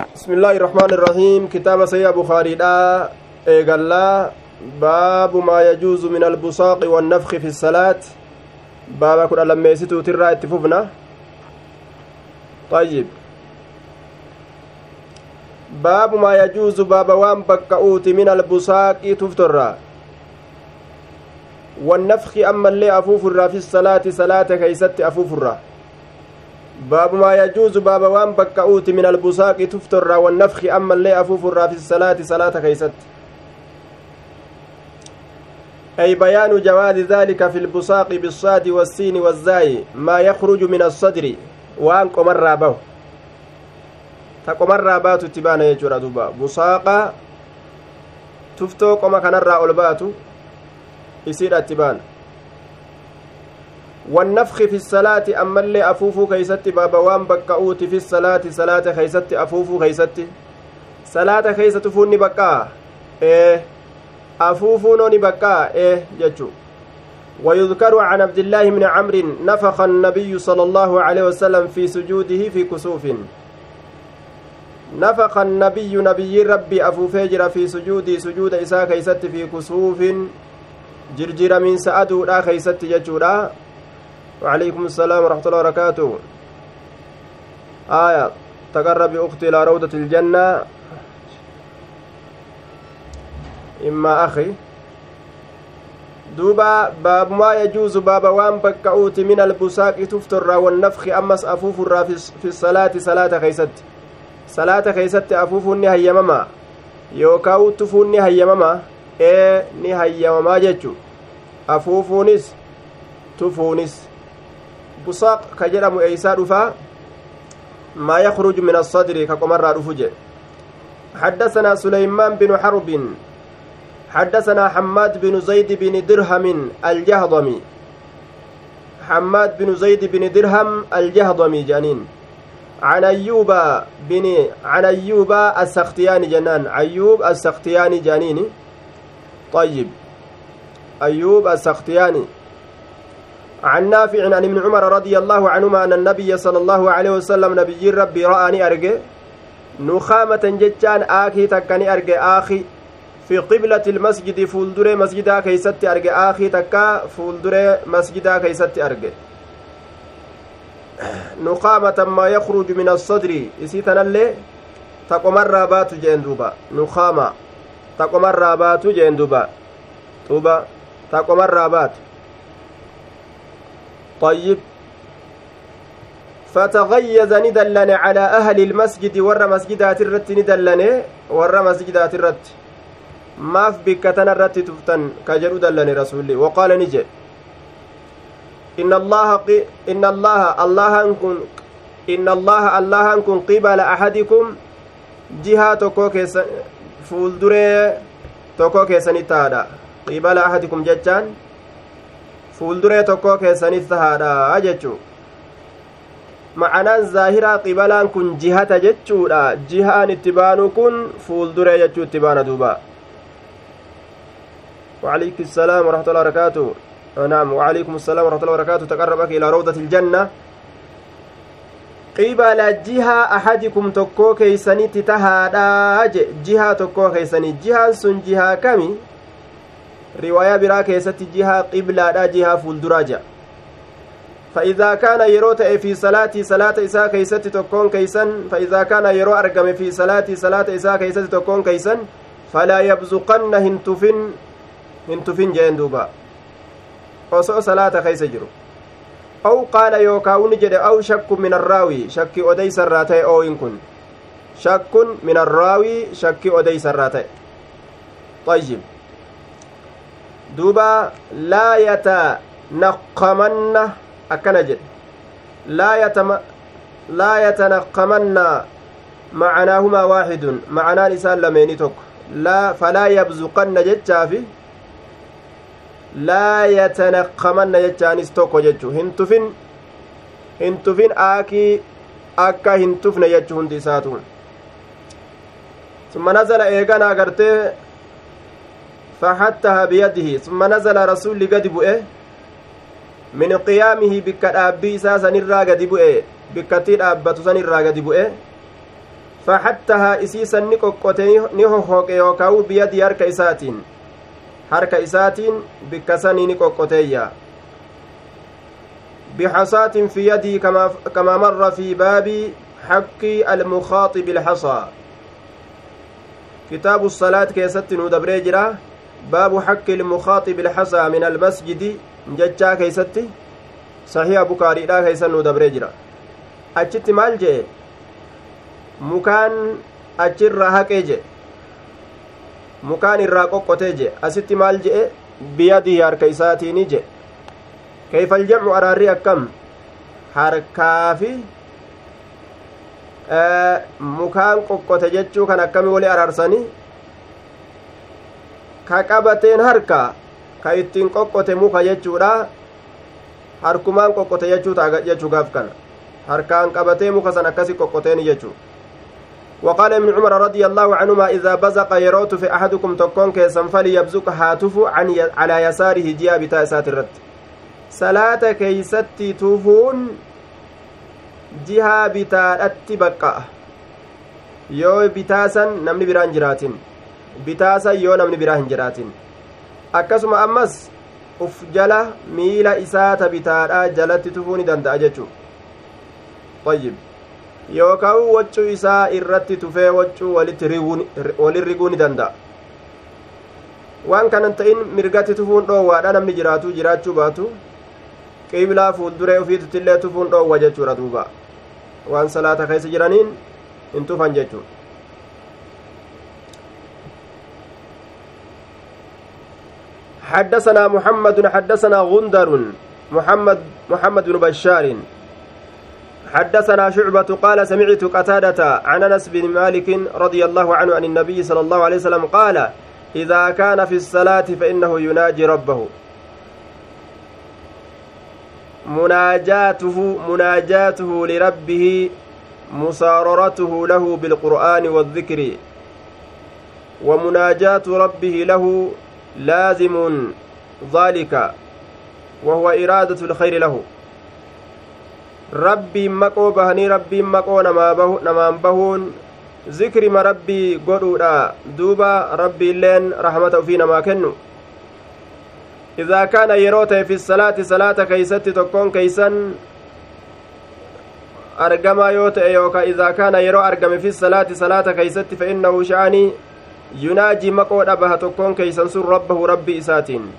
بسم الله الرحمن الرحيم. كتاب سيا بخاري دا. إيقالا باب ما يجوز من البصاق والنفخ في الصلاة. بابا كنا لما يسيتو ترى اتفوفنا طيب. باب ما يجوز باب وان بكؤوت من البصاق تفترى والنفخ أما اللي أفوف في الصلاة صلاة كيست أفوف الرّ باب ما يجوز باب وان بكؤوت من البصاق تفتر والنفخ أما اللي أفوف في الصلاة صلاة كيست أي بيان جواز ذلك في البصاق بالصاد والسين والزاي ما يخرج من الصدر وان قمر به تقمر باتو تبان يجور دوبا بصاق تفتو قم كنرى ألباتو يصير أتبان. والنفخ في الصلاة أما اللي أفوفو كيست بابا وان بكأوت في الصلاة صلاة كيست أفوفو كيست صلاة كيست فوني بكا إيه. أفوفو نوني بكا إيه. جتشو. ويذكر عن عبد الله بن عمرو نفخ النبي صلى الله عليه وسلم في سجوده في كسوف. نفخ النبي نبي ربي أفو فجر في سجودي سجود إساء كيست في كسوف. جرجر من سأدو لا كيست جتشو وعليكم السلام ورحمة الله وبركاته. آية. تقرب أختي إلى روضة الجنة. إما أخي. دوبا باب ما يجوز باب وان بكأوت من البساق تفتر والنفخ أمس أفوف في الصلاة صلاة خيست. صلاة خيست أفوف هيمما يوكاو تفون هيمما ee ni hayyamamaa jechu afuufuunis tufuunis busaaq ka jedhamu eeysaa dhufaa maa yakruju min assadri ka حدثنا سليمان بن حرب. حدثنا حماد بن زيد بن درهم الجهضمي. حماد بن زيد بن درهم الجهضمي جانين عن أيوب بن عن أيوب السختياني جنان. أيوب السختياني جانين طيب. أيوب السختياني. عن نافع عن ابن عمر رضي الله عنهما أن النبي صلى الله عليه وسلم نبي ربي رآني أرجع. نخامة جتان آخي تكني أرجع. آخي في قبلة المسجد فولدر مسجدا كيست أرجع. آخي تكا فولدر مسجدا كيست أرجع. نخامة ما يخرج من الصدر. إسيتنا اللي تقمر بات جندوبا نخامة. تقمر بات جندوبا طوبا تقمر بات طيب فتغيز ندلن على أهل المسجد ور مسجدات الرت ندلن ور مسجدات الرت tuftan ka jedhu dallane rasulli waqaala ni jedhe inna allaha inna allaha allahan kun inna allaha allahan kun qibala ahadikum jihaa tokkoo keessa fuulduree tokkoo keessanitti taadha qibala ahadikum jechaan fuulduree tokkoo keessanis tahaadha jechuu ma'anaan zaahiraa qibalaan kun jihata jechuudha jihaan itti baanu kun fuulduree jechuu itti baana duuba وعليك السلام ورحمة الله وبركاته نعم وعليكم السلام ورحمة الله وبركاته تقربك إلى روضة الجنة jihaa ahadikum tokkoo keeysanitti tahaadha je jihaa tokkoo keeysanii jihaan sun jihaa kami riwaayaa biraa keessatti jihaa qiblaadha jihaa fuulduraa jedha فإذا كان يرو في صلاتي صلاة إساء كيست تكون كيسا فإذا كان يرو أرقم في صلاتي صلاة إساء كيست تكون كيسا فلا يبزقن هنتفن هنتفن جين دوبا. صلاة كيس جرو. أو قال يوكاون جد أو شك من الراوي شك أديس الراتي أو إن كن. شك من الراوي شك أديس الراتي. طيب. Duuba laa yatanaqamanna akkana jedhe laa yatanaqamanna macanaahumaa waaxidun macanaan isaan lameeni tokko falaa yabzuqanna jechaafi laa yatanaqamanna jechaanis tokko jechu hin tufin hin tufin aakii akka hin tufne jechu hundi isaatu summa nazala eegana agartee فحتها بيده ثم نزل رسول قد بؤه من قيامه بك دابي ساسن الرا قد بؤه بك تي دابت سن الرا قد بؤه qoqqote ni hohoqe yookaa'u biyadii harka isaatiin harka isaatiin bikka sanii ni qoqqoteeyya bixasaatin fi yadii kamaa marra fi baabi حق المخاطب الحصى الصلاة كيست ندبري جرا باب حق المخاطب الحصى من المسجد ججا كيست صحيح بكاري لا كيست ندبري جرا أجت مال جي mukaan achirraa haqee je mukaan irraa qoqqotee je asitti maal je'e biyadii harka isaatiini je keeyfal jamcu araarri akkam harkaa fi mukaan qoqqote jechuu kan akkami wali araarsanii ka qabateen harka ka ittiin qoqqote muka jechuudha harkumaan qoqqote jechuu ta'a jechuu gaaf kana harkaan qabatee muka san akkasi qoqqoteeni jechuu وقال ابن عمر رضي الله عنهما إذا بزق يروت في أحدكم تكون كيسا فليبزق هاتف عن ي... على يساره جيا بتاء ساترت صلاة كيستي توفون bitaadhatti baqa'a yoo bitaasan namni biraa hin jiraatin bitaasan yoo namni biraa hin jiraatin akkasuma ammas uf jala miila isaa ta bitaadhaa jalatti tufuu ni danda'a jechuu ayyib yookaan waccuu isaa irratti tufee waccuu walin riguu ni danda'a waan kanan ta'in mirgatti tufuun dhoowwaadha namni jiraatu jiraachuu baatu qiblaa fuulduree ufiituttillee tufuun dhoowwa jechuudha duuba waan salaata keessa jiraniin hin tufan jechuun حدثنا محمد حدثنا غندر محمد محمد بن بشار. حدثنا شعبة قال سمعت قتادة عن أنس بن مالك رضي الله عنه عن النبي صلى الله عليه وسلم قال إذا كان في الصلاة فإنه يناجي ربه. مناجاته مناجاته لربه مساررته له بالقرآن والذكر ومناجاة ربه له لازم ذلك وهو إرادة الخير له. ربي مقو بهني ربي مقو نمان بهون. ذكر ما ربي قدودا دوبا ربي لين رحمته في نما كنو. إذا كان يروته في الصلاة صلاة كيست تكون كيسا أرقما يوتئ يوكا إذا كان يرو أرقم في الصلاة صلاة كيست فإنه شأني. يناجي مقود أبها تكون كيسا سر ربه ربي إساتين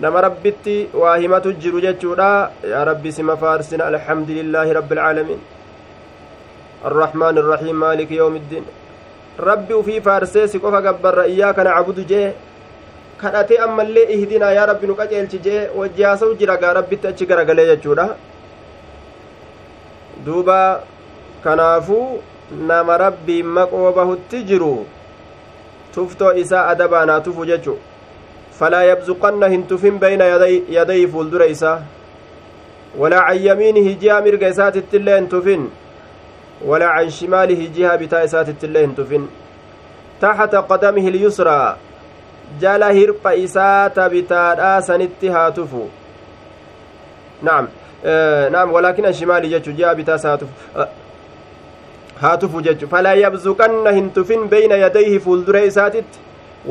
nama rabbitti waa himatu jiru jechuudha yaa rabbi sima faarsina alxamdulillaahi rabbi alcaalamiin arrahmaan irrahiim maaliki yoomi iddiin rabbi ufii faarsee si qofa gabbarra iyyaaka nacbudu jee kadhatee ammallee ihdinaa yaa rabbi nu qaceelchi jee wajjaasawu jira rabbitti achi garagalee jechuudha duuba kanaafuu nama rabbiin maqoo bahutti jiru tuftoo isaa adabaanaa tufu jechu falaa yabzuqanna hin tufin bayna yadayhi fuuldura isaa walaa can yamiinihi jiha mirga isaatittillee hin tufin walaa can shimaalihi jiha bitaa isaatittillee hin tufin taxta qadamihi ilyusraa jala hirpha isaa ta bitaadhaa sanitti haa tufu naam naam walaakin ashimaali jechu ji'a bitaas haa tufu haa tufu jechu falaa yabzuqanna hin tufin beyna yadayhi fuuldure isaatitti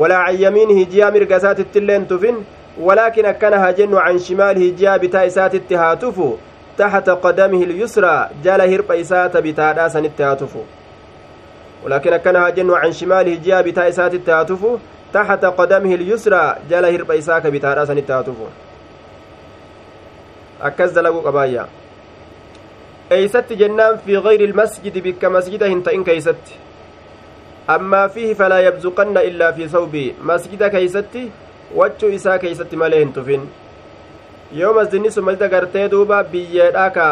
walaa can yamiinihi ji'a mirga isaatitti illee hin tufin walaakin akkana haa jennu can shimaalihi ji'a bitaa isaatitti haa tufu taxta qadamihi ilyusraa jala hirpha isaa ta bitaadhaa sanitti haa tufu ولكن أكن هاجن عن شماله جاء بتاء سات التهاتف تحت قدمه اليسرى جل هرب إساك بتاء سن التهاتف أكز دلقوا قبايا eeysatti jennaan fi gayri ilmasjidi bikka masjida hin ta'in keeysatti ammaa fiihi falaa yabzuqanna illaa fi sawbii masjida keeysatti waccuu isaa keeysatti malee hin tufin yoo masjidni sun masjida gartee duuba biyyeedha ka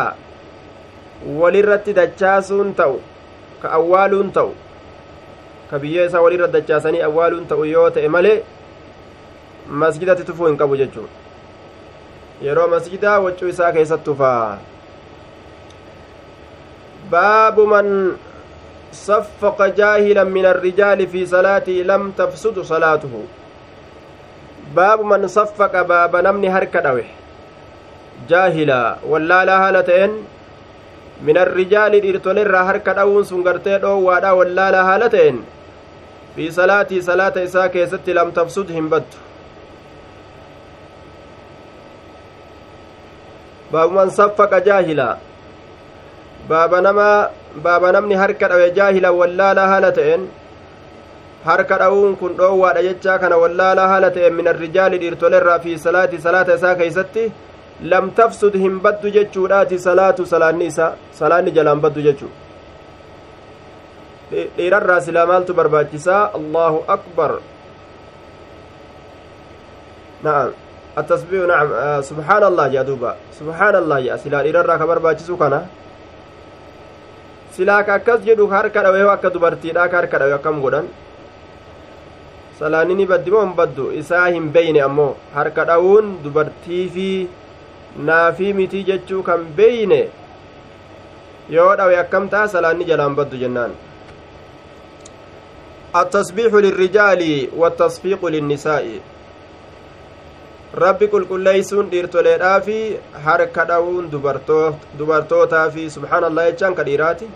walirratti dachaasuun ta'u ka awwaaluun ta'u ka biyyee isaa walirra dachaasanii awwaaluun ta'u yoo ta'e malee masjidatti tufuu hin qabu jechuun yeroo masjidaa waccuu isaa keessatti tufaa باب من صفق جاهلا من الرجال في صلاته لم تفسد صلاته باب من صفق باب نمني دوه جاهلا ولا لا هالتين min arrijaali dhiirtolerraa harka dhawuun sun gartee dhoowwaadha wallaala haala ta'en fi salaatii salaata isaa keessatti lam tafsud hin baddu baabuman saffaqa jaahila baaba namaa baaba namni harka dhawe jaahila wallaalaa haala ta'en harka dha'uun kun dhoowwaadha jechaa kana wallaalaa haala ta'en min arrijaali dhiirtolerraa fi salaati salaata isaa keeysatti lam tafsud hin baddu jechuudhaati salaatu salaanni isaa salaanni jalaan baddu jechuu dhiirarraa silaa maaltu barbaachisaa allahu akbar na'am التسبيح نعم آه سبحان الله يا دوبا سبحان الله يا سلا dhiirarraa ka barbaachisu kana silaa ka akkas jedhu harka dhawe akka dubartiidha ka harka dhawe akkam godhan salaanni ni baddi moo hin baddu isaa hin beyne ammoo harka dhawuun dubartii fi naafii mitii jechuu kan beyne yoo dhawe akkam ta'a salaanni jalaan baddu jennaan التسبيح للرجال والتصفيق للنساء rabbi qulqulleeysuun dhiirtoleedhaa fi harka dhawuun dubartootaa fi subhaanallah jechaan ka dhiiraati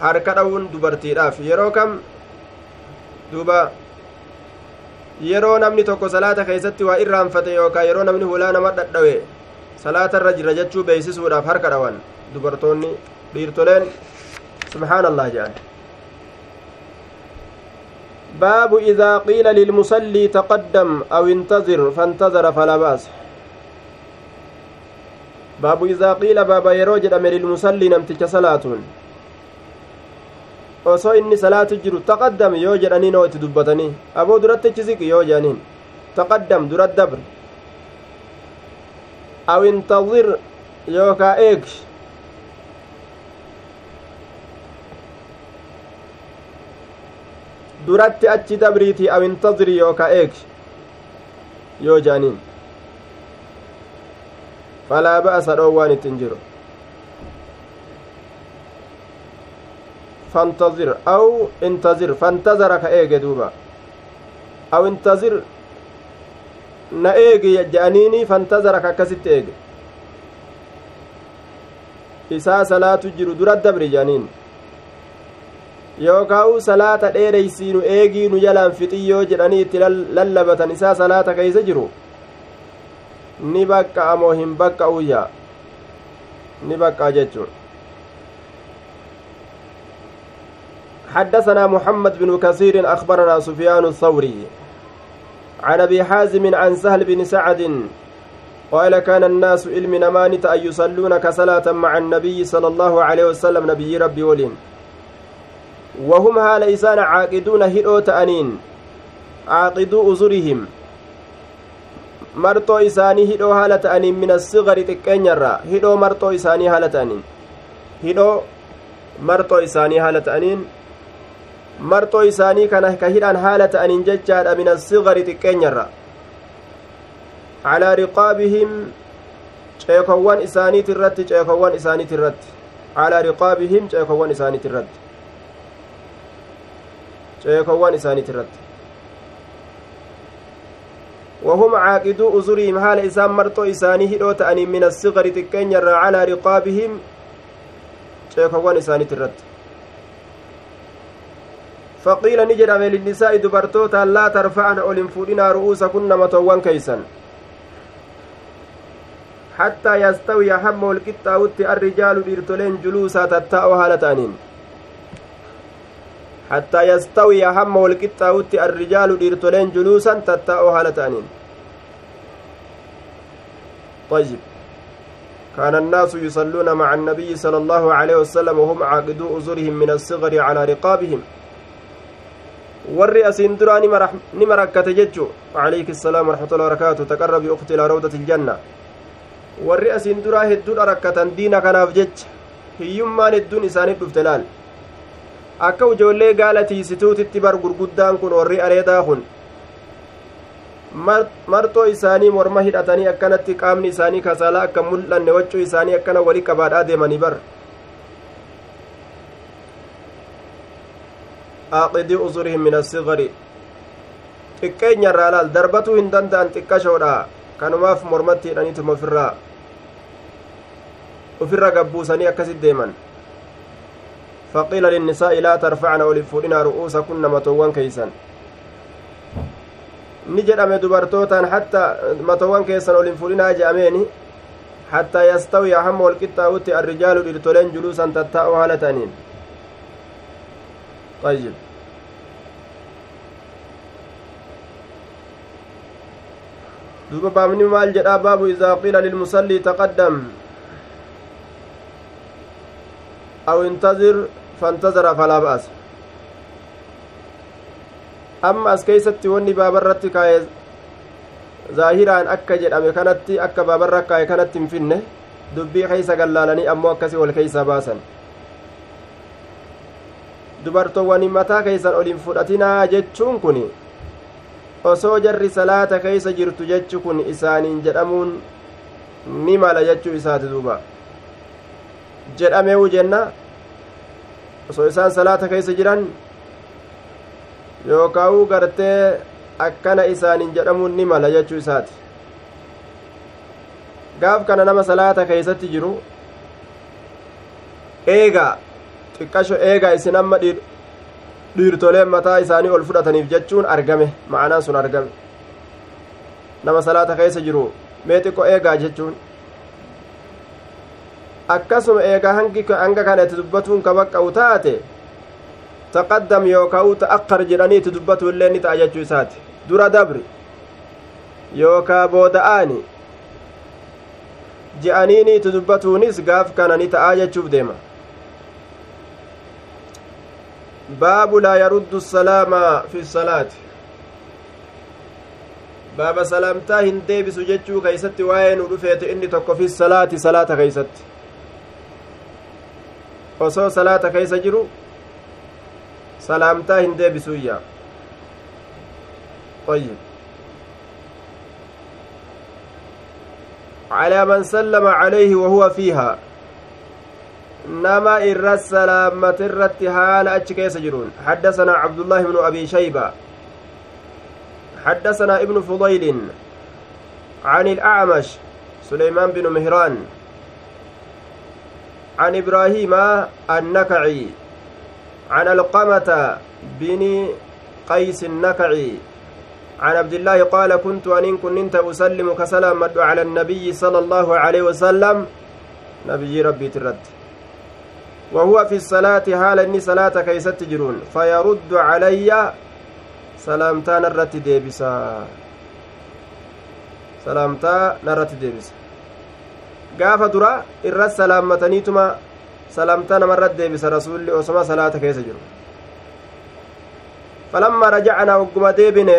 harka dhawuun dubartiidhaaf yeroo kam duba yeroo namni tokko salaata keessatti waa irraanfate yookaan yeroo namni hulaa nama dhadhawe salaata irra jira jechuu beeksisuudhaaf harka dhawan dubartoonni dhiirtoleen subhaanallah jedhan باب إذا قيل للمصلي تقدم أو انتظر فانتظر فلا بأس باب إذا قيل باب يروج أمر المصلي نمتك صلاة osoo inni salaatu jiru taqaddam yoo jedhanii noo itti dubbatanii aboo duratti achi siqi yoo jedhaniin taqaddam dura dabr aw intazir yookaa eegi duratti achi dabriitii aw intaziri yookaa eegi yoo jedhaniin falaa ba'asa dhoowwaan ittiin jiru فانتظر أو انتظر فانتظر كأيجي دوبا أو انتظر نأيجي جانيني فانتظر كأكست إيجي isaa salaatu jiru dura dabri jaaniin yookaa'u salaata dheereysiinu eegii nu jalaan fixiyyoo jedhanii itti lallabatan isaa salaata keeysa jiru ni bakka amoo hin bakka uyya ni bakka jechuun حدثنا محمد بن كثير أخبرنا سفيان الثوري عن أبي حازم عن سهل بن سعد قال كان الناس علم نمانت أن يصلون كصلاة مع النبي صلى الله عليه وسلم نبي ربي ولين. وهم هال إسان عاقدون هدو تأنين عاقدوا أزرهم. marxoo isaanii hidhoo haala ta'aniin min assigari xiqqeenyarraa hidhoo marxoo isaanii haala ta'aniin hidhoo marxoo isaanii haala ta'aniin marxoo isaanii kana ka hidhan haala ta'aniin jechaadha min assigari xiqqeenyarra calaa riqaabihim ceekowwan isaaniit irratti ceekowwan isaaniit irratti calaa riqaabihim ceekowwan isaaniit irratti ceekowwan isaaniit irratti وهم عاقدو أزرهم حال إسان مرتو إساني هدو تأني من الصغر تكين يرى على رقابهم شيكوان إساني ترد فقيل نجد للنساء دبرتوتا لا ترفعن أولين فودنا رؤوسكن متوان كيسا حتى يستوي هم القطاوت الرجال ديرتولين جلوسا تتأو هالتانين حتى يستوي هم القطاوت الرجال ديرتولين جلوسا تتأو هالتانين طيب. كان الناس يصلون مع النبي صلى الله عليه وسلم وهم عاقدو أزرهم من الصغر على رقابهم. Warri asiin duraa nima rakkate jechu alayki assalaam warahmatullahi wabarakaatu taqarrabi ukti ilaa rawdati iljanna warri asiin duraa hedduudha rakkatan diina kanaaf jecha hiyyummaan hedduun isaanii dhufte laal? Akka ijoollee gaala tiisituutitti bar gurguddaan kun warri areedaa kun marxoo isaanii morma hidhatanii akkanatti qaamni isaanii kasalaa akka mul'anne waccuu isaanii akkana wali qabaadhaa deemanii bar aaqidii uzurihim min assigari xiqqeenya irraa laal darbatuu hin danda'an xiqqashoodha kanumaaf mormatti hidhaniituma ofirraa ufirra gabbuusanii akkasit deeman faqiila linnisaa'i laa tarfacna olin fuudhinaa ru'uusakunna matoowwan keeysan ni jedhame dubartootaan hatta matoowwan keessan olin fuudhinaa je'ameeni hattaa yastawiya hamma walqixxaa'utti arrijaalu dhirtoleen juluusan tattaa'oo haala ta'aniin طيب jedhaa baabu idaa qiila lilmusallii taqaddam aw intazir fantazara falaa ba'as amma as keeysatti wanni baabarratti kaaye zaahiraan akka jedhame kanatti akka baabarra kaaye kanatti hin finne dubbii keeysa gallaalanii ammoo akkasi wal keeysa baasan dubartoowwani mataa keeysan olin fudhatinaa jechuun kun osoo jarri salaata keeysa jirtu jechu kun isaaniin jedhamuun ni mala jechuu isaati duuba jedhameewu jenna osoo isaan salaata keeysa jiran yookaa'uu gartee akkana isaaniin jedhamuun ni mala jechuu isaati gaaf kana nama salaata keeysatti jiru eegaa xiqqasho eegaa isin amma dhiirtoleen mataa isaanii ol fudhataniif jechuun argame ma'anaan sun argame. Nama salaata keessa jiru mee xiqqo eegaa jechuun. Akkasuma eegaa hangi hanga kana itti dubbatuun ka baqqa'u taate taqaddam yookaa ta'aqqar jedhanii itti dubbatu illee ni ta'a jechuu isaati. Dura dabri yookaa booda'aani je'aniini itti dubbatuunis gaaf kana ni ta'aa jechuuf deema yaruddu salaama fi salaati baaba salaamtaa hin deebisu jechuu keeysatti waa'ee nu dhufeete inni tokko fi salaati salaata keeysatti osoo salaata keeysa jiru salaamtaa hin deebisuyya طيب على من سلم عليه وهو فيها إر السلامة الرت حال أتشكيس جرون حدثنا عبد الله بن أبي شيبة حدثنا ابن فضيل عن الأعمش سليمان بن مهران عن إبراهيم النكعي عن القمة بن قيس النكعي عن عبد الله قال كنت ani كنت أسلم kan salaamu على النبي صلى الله عليه وسلم nabiyyii rabbii irratti وهو في الصلاة haala inni salaata keessa jiruun فيرد علي salaamtaa narratti deebisa salaamtaa narratti deebisa dura irra salaammataniituma salaamtaa namarrat deebisa rasuulli osoma salaata keessa jiru falammaa rajacnaa wagguma deebine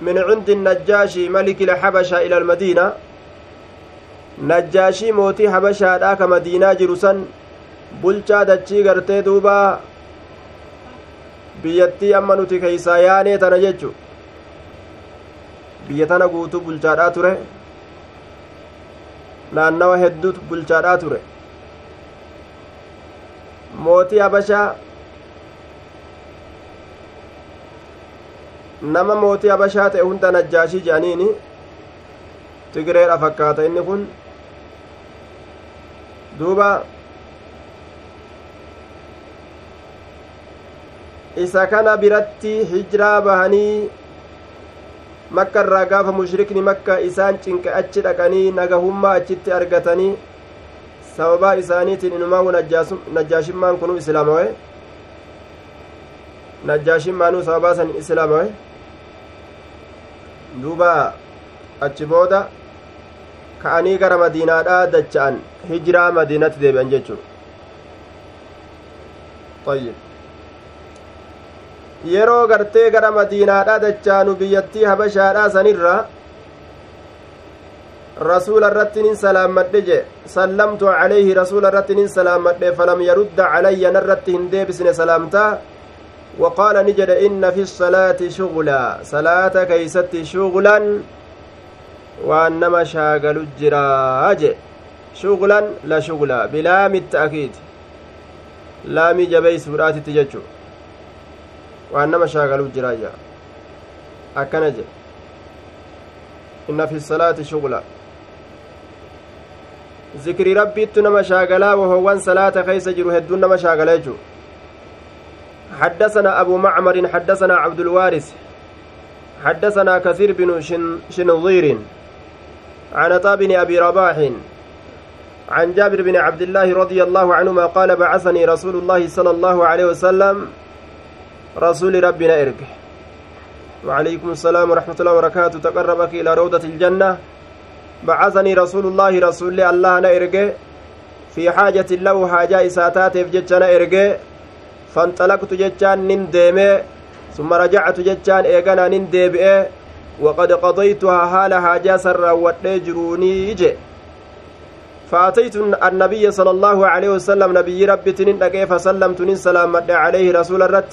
min cindi najjaashi maliki lxabasha ila almadiina najjaashii mootii habashaadhaa ka madiinaa jiru san bulchaa dachii gartee duuba biyyattii amma nuti keeysaa yaanee tana jechu biyya tana guutuu bulchaadhaa ture naannawa hedduutu bulchaadhaa ture mootii habashaa nama mootii habashaa ta'e hunda najjaashii jedhaniini tigireedha fakkaata inni kun duuba isa kana biratti hijiraa bahanii makka irraa gaafa mushrikni makka isaan cinqe achi dhaqanii nagahummaa achitti argatanii sababaa isaaniitiin inumaahu najjaashimmaan kunuu islaamawe najjaashimmaanuu sababaa san islaamawe duuba achi booda ka'anii gara madiinaadhaa dacha'an hijiraa madiinatti deebi'an jechuu طيب yeroo gartee gara madiinaadhaa dachaanu biyyattii habashaadhaa sanirra rasuula irratti nin salaammadhe je sallamtu calayhi rasuula irratti nin salaammadhe falam yarudda calayya narratti hin deebisne salaamtaa وقال نجد إن في الصلاة شغلا صلاة كيست شغلا وأنما شاغل الجراج شغلا لا شغلا بلام التأكيد لام جبيس برات تججو waan nama shaagaluuf jiraayya akkana jedhe inna fi salaati shugla zikri rabbiittu nama shaagalaa wahoowwan salaata keeysa jiru hedduun nama shaagala jechuu حدثنا أبو معمر حدثنا عبد الوارث حدثنا كثير بن شنظير عن عطاء بن أبي رباح عن جابر بن عبد الله رضي الله عنهما قال بعثني رسول الله صلى الله عليه وسلم رسول ربنا إرجع. وعليكم السلام ورحمة الله وبركاته. تقربك إلى روضة الجنة. بعثني رسول الله رسول الله أنا إرجع. في حاجة له حاجة إساتات في إرجع. فانطلقت جتان نين ديمي ثم رجعت جتان إيغانا نين ديبئي وقد قضيتها حال حاجة سرا ودجروني جي. فأتيت النبي صلى الله عليه وسلم. نبي ربي تنين فسلمت سلام عليه رسول الرت.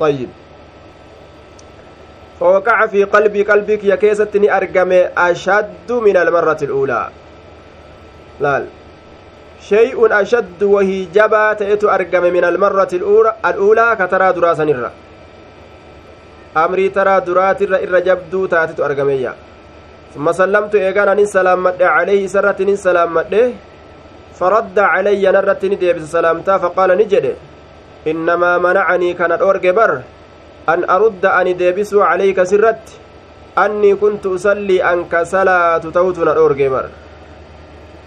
طيب. فوقع في قلبي قلبك يا كيستني أرقم أشد من المرة الأولى. لا شيء أشد وهي جبا تأتو أرقم من المرة الأولى كترى دراسا نرى. أمري ترى درات الرئي الرجبدو تأتو أرقمي ثم سلمت إيقانا نسلام عليه سرة نسلام فرد علي نرة ديب السلامتا فقال نجده. نجد إنما منعني كان الأورج بر أن أرد أن ديبس عليك سرت أني كنت أصلي أنك صلاة توتنا الأورج بر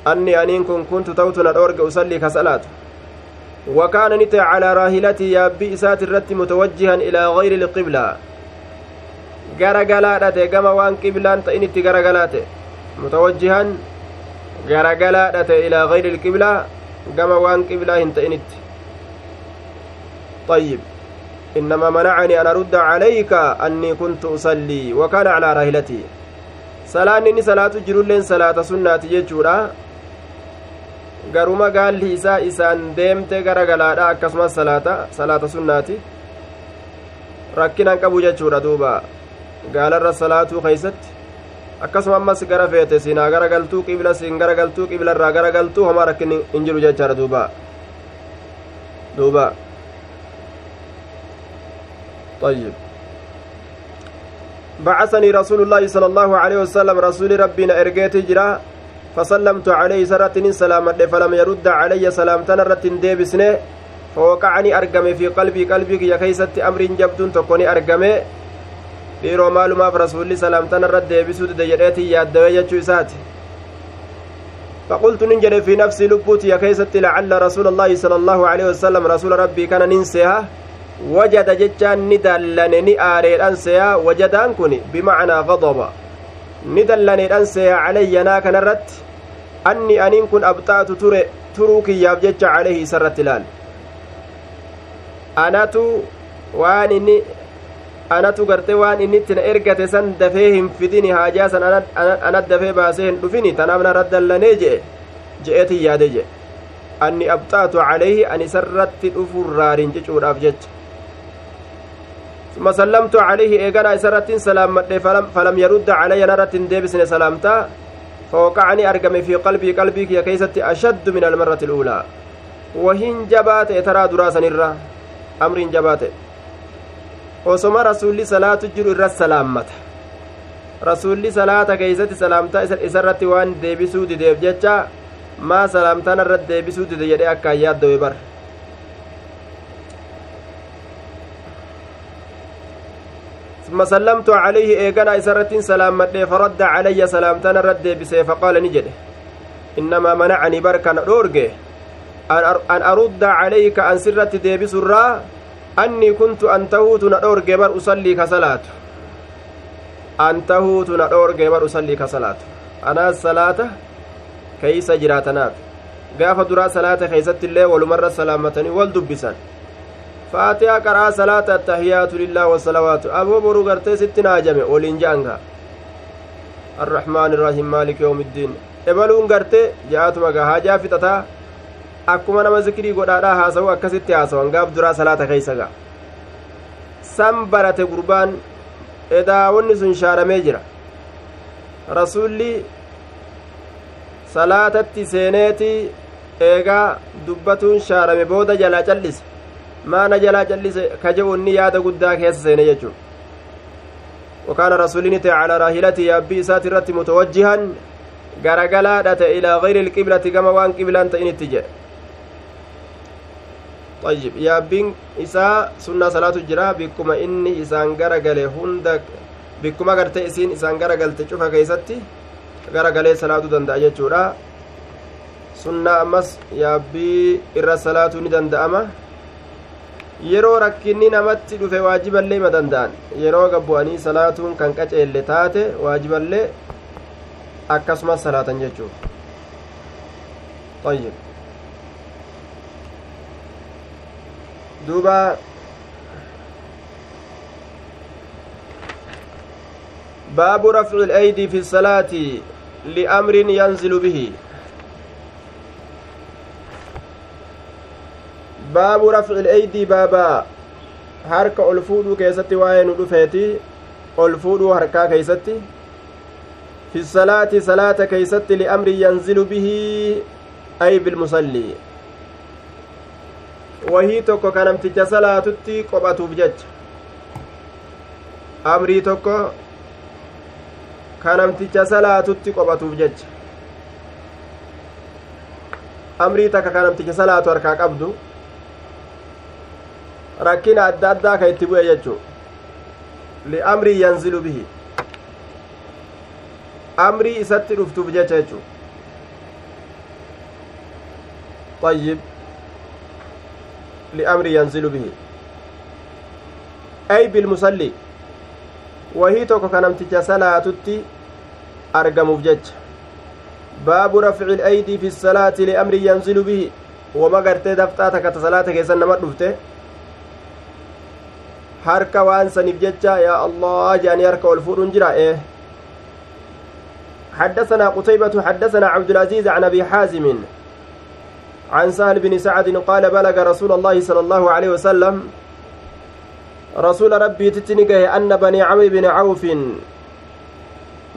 anni aniin kun kuntu ta'utu na dhoorge usallii ka salaatu وكان نتي على راهلتي يا بي إسات الرت متوجها إلى غير القبلة garagalaadhate gama waan qiblaan ta'initti garagalaate mutawajjihan garagalaadhate ilaa gayri ilqiblaa gama waan qiblaa hin ta'initti طيب إنما منعني أن أرد عليك أني كنت أصلي وكان على راهلتي صلاة إني صلاة جرولين صلاة سنة يجورا garuma gaalli isaa isaan deemte gara galaadha akkasumas salaata salaata sunnaati rakkinaan qabu jechuudha duuba gaalarra salaatuu keeysatti akkasuma ammas gara feete sinaa gara galtuu qibla siin gara galtuu qiblarraa gara galtuu homaa rakkin hin jiru jechaadha duuba duuba طيب. بعثني رسول الله صلى الله عليه وسلم رسول ربنا إرجيت جرا فسلمت عليه سرت سلام فلم يرد علي سلامتنا رت ديبسنه فوقعني أرقم في قلبي قلبي يا كيست أمر جبد تكوني أرقم dhiiroo maalumaaf rasuulli salaamtana irra deebisuu dide jedheetii yaaddawee jechuu isaati فقلت ننجد في نفسي لبوتي يا كيست لعل رسول الله صلى الله عليه وسلم رسول ربي كان ننسيها وجد جتان ندلن نآري أنسيها وجدان كني بمعنى غضب ندلن أنسيها علي ناك نرت anni aniin kun abxaatu ture turuu kiyyaaf jecha calehi isarratti laal anatu waan inni anatu garte waan innitti na ergate san dafee hin fidini haajaa san anat dafee baasee hin dhufini tanaaf narra dallanee je'e je'eetin yaade je'e anni abxaatu calayhi ani isarratti dhufurraarin jechuudhaaf jecha ثم سلمت عليه إيغانا إسرت سلام فلم, فلم يرد علي نرت ديبسن سلامتا فوقعني أرقم في قلبي قلبي يا كيستي أشد من المرة الأولى. وهن جبات ترى دراسا الرا أمر جبات. وسما رسول صلاة جر الرا سلامة رسول صلاة كيست سلامتا إسرت وان ديبسو دي ديب جتشا. ما سلامتان الرد ديبسو دي يدي أكا ياد دوبر. ثم سلمت عليه إيقنا إسرة سلام مدي فرد علي سلامتنا رد بسي فقال نجد. إنما منعني بركا دورجي أن أرد عليك أن سرت ديبس الرا أني كنت أن تهوت ندورجي بر أصلي كصلاة. أن تهوت ندورجي بر أصلي كصلاة. أنا الصلاة كيس جراتناف قاف درا صلاة كيست الله ولمر سلامتني والدبسان qaraa salaata attahiyaatu lillaa wasalawaatu aboo boruu gartee sitti naajame waliin je'anka الرحمن الرحيم مالك يوم الدين ebaluun garte ja'atuma gaa haajaa fixataa akkuma nama zikirii godhaadhaa haasa'u akkasitti haasawan gaaf duraa salaata keeysa gaa san barate gurbaan edaawonni sun shaaramee jira rasuulli salaatatti seeneeti eegaa dubbatuun shaarame booda jalaa callise maana jalaa callise kaje'unni yaada guddaa keessa seene jechuun وكان رسولين على راهلته يابي إسات الرت متوجها غرغلا إلى غير القبلة كما وان قبلة إن اتجاه طيب yaabbiin isaa sunnaa salaatu jira bikkuma inni isaan garagale hunda bikkuma gartee isiin isaan garagalte cufa keeysatti garagalee salaatuu danda'a jechuudha sunnaa ammas yaabbii irra salaatuu ni danda'ama yeroo rakkinni namatti dhufe waajiballee ma danda'an yeroo gabbu'anii salaatuun kan qaceelle taate waajiballee akkasumas salaatan jechuudha طيب duuba baabu rafci اlأydii fi الsalaati liamrin yanzilu bihi baabu rafci اlأydii baaba harka ol fuudhuu keessatti waa'ee nu dhufeeti ol fuudhuu harkaa keeysatti fi salaati salaata keeysatti liamrin yanzilu bihi ay bilmusallii wahii tokko ka namticha salaatutti qophatuuf jecha amrii tokko ka namticha salaatutti qophatuuf jecha amrii takka ka namticha salaatu harkaa qabdu rakkina adda addaa ka itti bu'e jechuu. Liamrii yanzilu bihi. Amrii isatti dhuftuuf jecha jechuu. طيب لأمر ينزل به أي بالمصلي وهي توكو كنمتج صلاتتي أرقم بجج باب رفع الأيدي في الصلاة لأمر ينزل به وما قرت دفتاتك تصلاتك يسن نمر دفته harka waan saniif jecha yaa allah jedhanii harka ol fuudhuun jira. Ee حدثنا قتيبة حدثنا عبد العزيز عن أبي حازم عن سهل بن سعد قال بلغ رسول الله صلى الله عليه وسلم. رسول ربي تتنقه أن بني عمرو بن عوف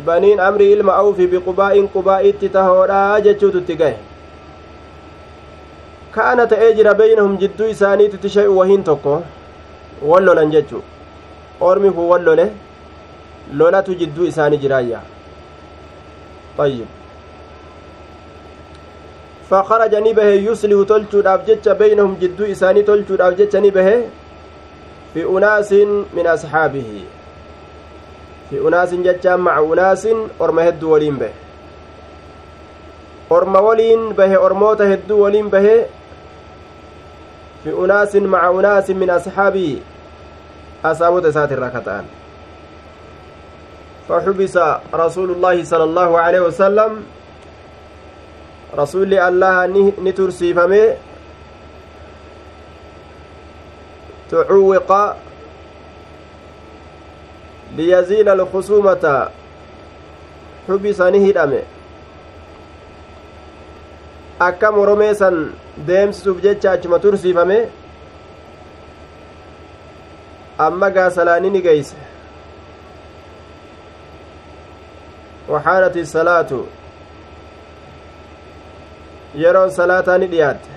بنين أمري إلما أوف بقباء قباء تتهورا جتشو تتقه. كانت أجر بينهم جدو إساني تتشيء وهين توكو wallolan jechu ormi kun wallole lolatu jidduu isaanii jiraayya ayyib فخرج نبه يسلي تلچودhaaf jecha بينهم جدو tolchuudhaaf jecha ni bahe في أناس من أصحابه في أناس جتشا مع أناس أرم هدو ولين به أرم ولين به أرموت هدو ولين في أناس مع أناس من أصحابه أصابت سات الركتان فحبس رسول الله صلى الله عليه وسلم ni tursiifame tucuwiqa liyaziila alkhusuumata xubisa ni hidhame akka moromee san deemsisuuf jecha achuma tursiifame amma gaasalaani ni geeyse waxaanat isalaatu yeroon salaataa ni dhiyaatte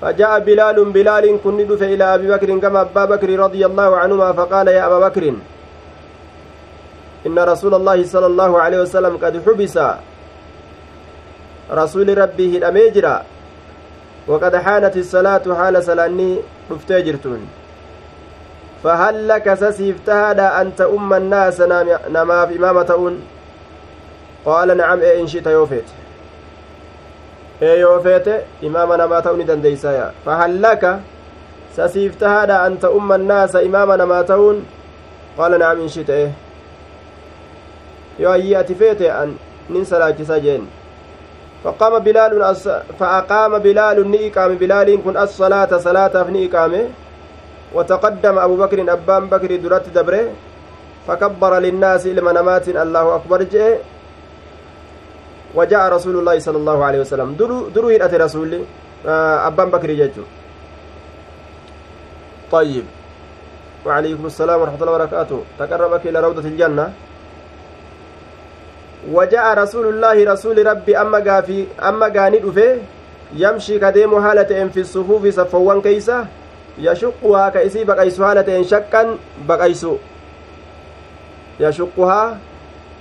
فجاء بلال بلال كن دف إلى أبي بكر كما أبا بكر رضي الله عنهما فقال يا أبا بكر إن رسول الله صلى الله عليه وسلم قد حبس رسول ربه الأميجرا وقد حانت الصلاة حال سلاني رفتجرتون فهل لك سسيفتهاد أنت أم الناس نما في إمامة shita yoo feete ee yoo feete imaama namaa ta'uu ni dandeeysaya fahallaka sasiiftahaadha anta umma annaasa imaama namaa ta'uun qaala nacam in shita ee yoo ayyii ati feete an nin salaachisa jeen فقام بلال. فأقام بلال نيقام بلال كن الصلاة صلاة نيقام وتقدم أبو بكر أبان بكر درت دبره. فكبر للناس لمنامات الله أكبر جئ. وجاء رسول الله صلى الله عليه وسلم. درو درو هدأت رسول أبان بكر ججو طيب. وعليكم السلام ورحمة الله وبركاته. تقربك إلى روضة الجنة. وجاء رسول الله رسول ربي أما قافي أما قاني دفه يمشي كديم حالة في الصفوف صفوان كيسة يشقها كيسي بقيسو حالة شقا بقيسو يشقها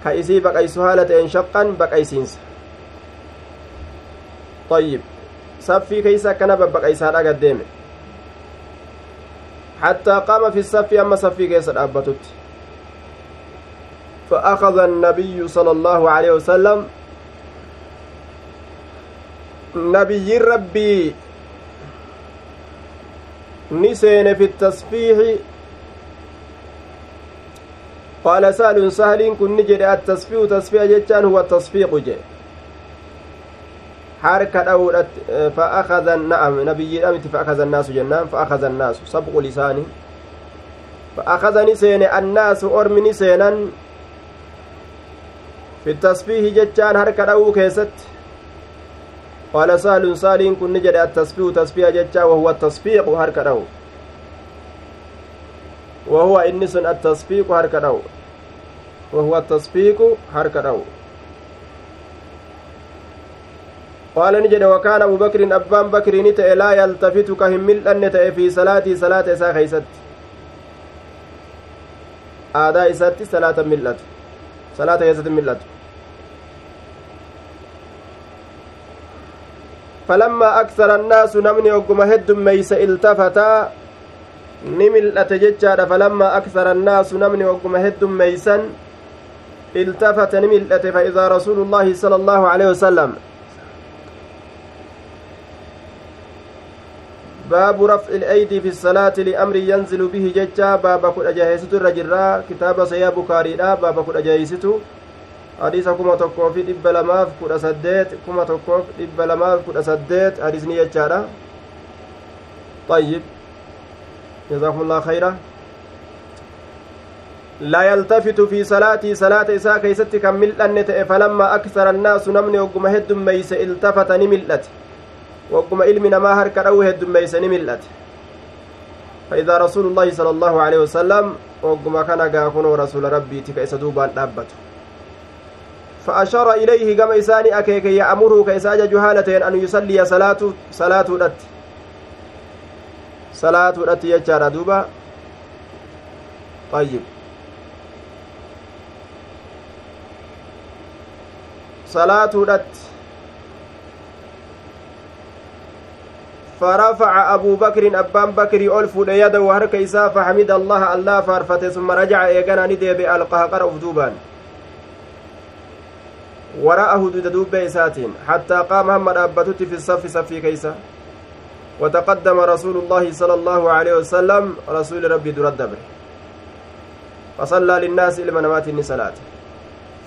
كيسي بقيسو حالة شقا بقيسينس. طيب صفي كيسة كان بقيسها قد ديمه حتى قام في الصف أما صفي كيس الأبتت فأخذ النبي صلى الله عليه وسلم نبي ربي نسين في التصفيح قال سهل سهل كن نجد التصفيح تصفيح جتان هو التصفيق جي fa'aakaza na'am nabiyyiidha miti fa'aakaza annaasu jennaan fa'aakaza annaasu sabqu lisaani fa'aakaza ni seene annaasu ormi ni seenan fi tasfiihi jechaan harka dha'uu keessatti qaala saalun saaliin kun ni jedhe attasfiihu tasfiiha jechaa wahuwa tasfiiqu harka dha'u wahuwa inni sun attasfiiqu harka dha'u wahuwa tasfiiqu harka dha'u قال نجد وكان أبو بكر أبان بكر نتأ لا يلتفت كهم ملأن تأ في صلاتي صلاة إساء خيست آداء إساتي صلاة ملأت صلاة خيست ملأت فلما أكثر الناس نمني وقم هد ميس التفتا نملأت ججار فلما أكثر الناس نمني وقم هد ميسا التفت نملأت فإذا رسول الله صلى الله عليه وسلم. باب رفع الأيدي في الصلاة لأمر ينزل به ججا باب كل أجهزت الرجرة كتاب سيا بكاري باب كل أجهزت حديث كما تقوى في دب لماف كل سديت كما تقوى في دب لماف كل سديت حديث نيجارة طيب جزاكم الله خيرا لا يلتفت في صلاتي صلاة إساء كيست كمل أن فلما أكثر الناس نمني وقم هد ميس التفت نملت wagguma ilmi namaa harka dha'uu heddummeeysani mil'ate. فإذا رسول الله صلى الله عليه وسلم وقم كان قاكون رسول ربي تك إسدوبان دابته فأشار إليه كما إساني أكيك يأمره كإساج جهالتين أن يصلي صلاة صلاة رت صلاة رت يجار دوبا. طيب. صلاة رت فرفع أبو بكر أبان بكر ألف يده وهرك إساء فحمد الله الله فارفته ثم رجع إيقنا ندي بألقى أفدوبان وراءه دود إساتين حتى قام هم أبتت في الصف صفي كيسا. وتقدم رسول الله صلى الله عليه وسلم رسول ربي درد فصلى للناس إلى منامات النسلات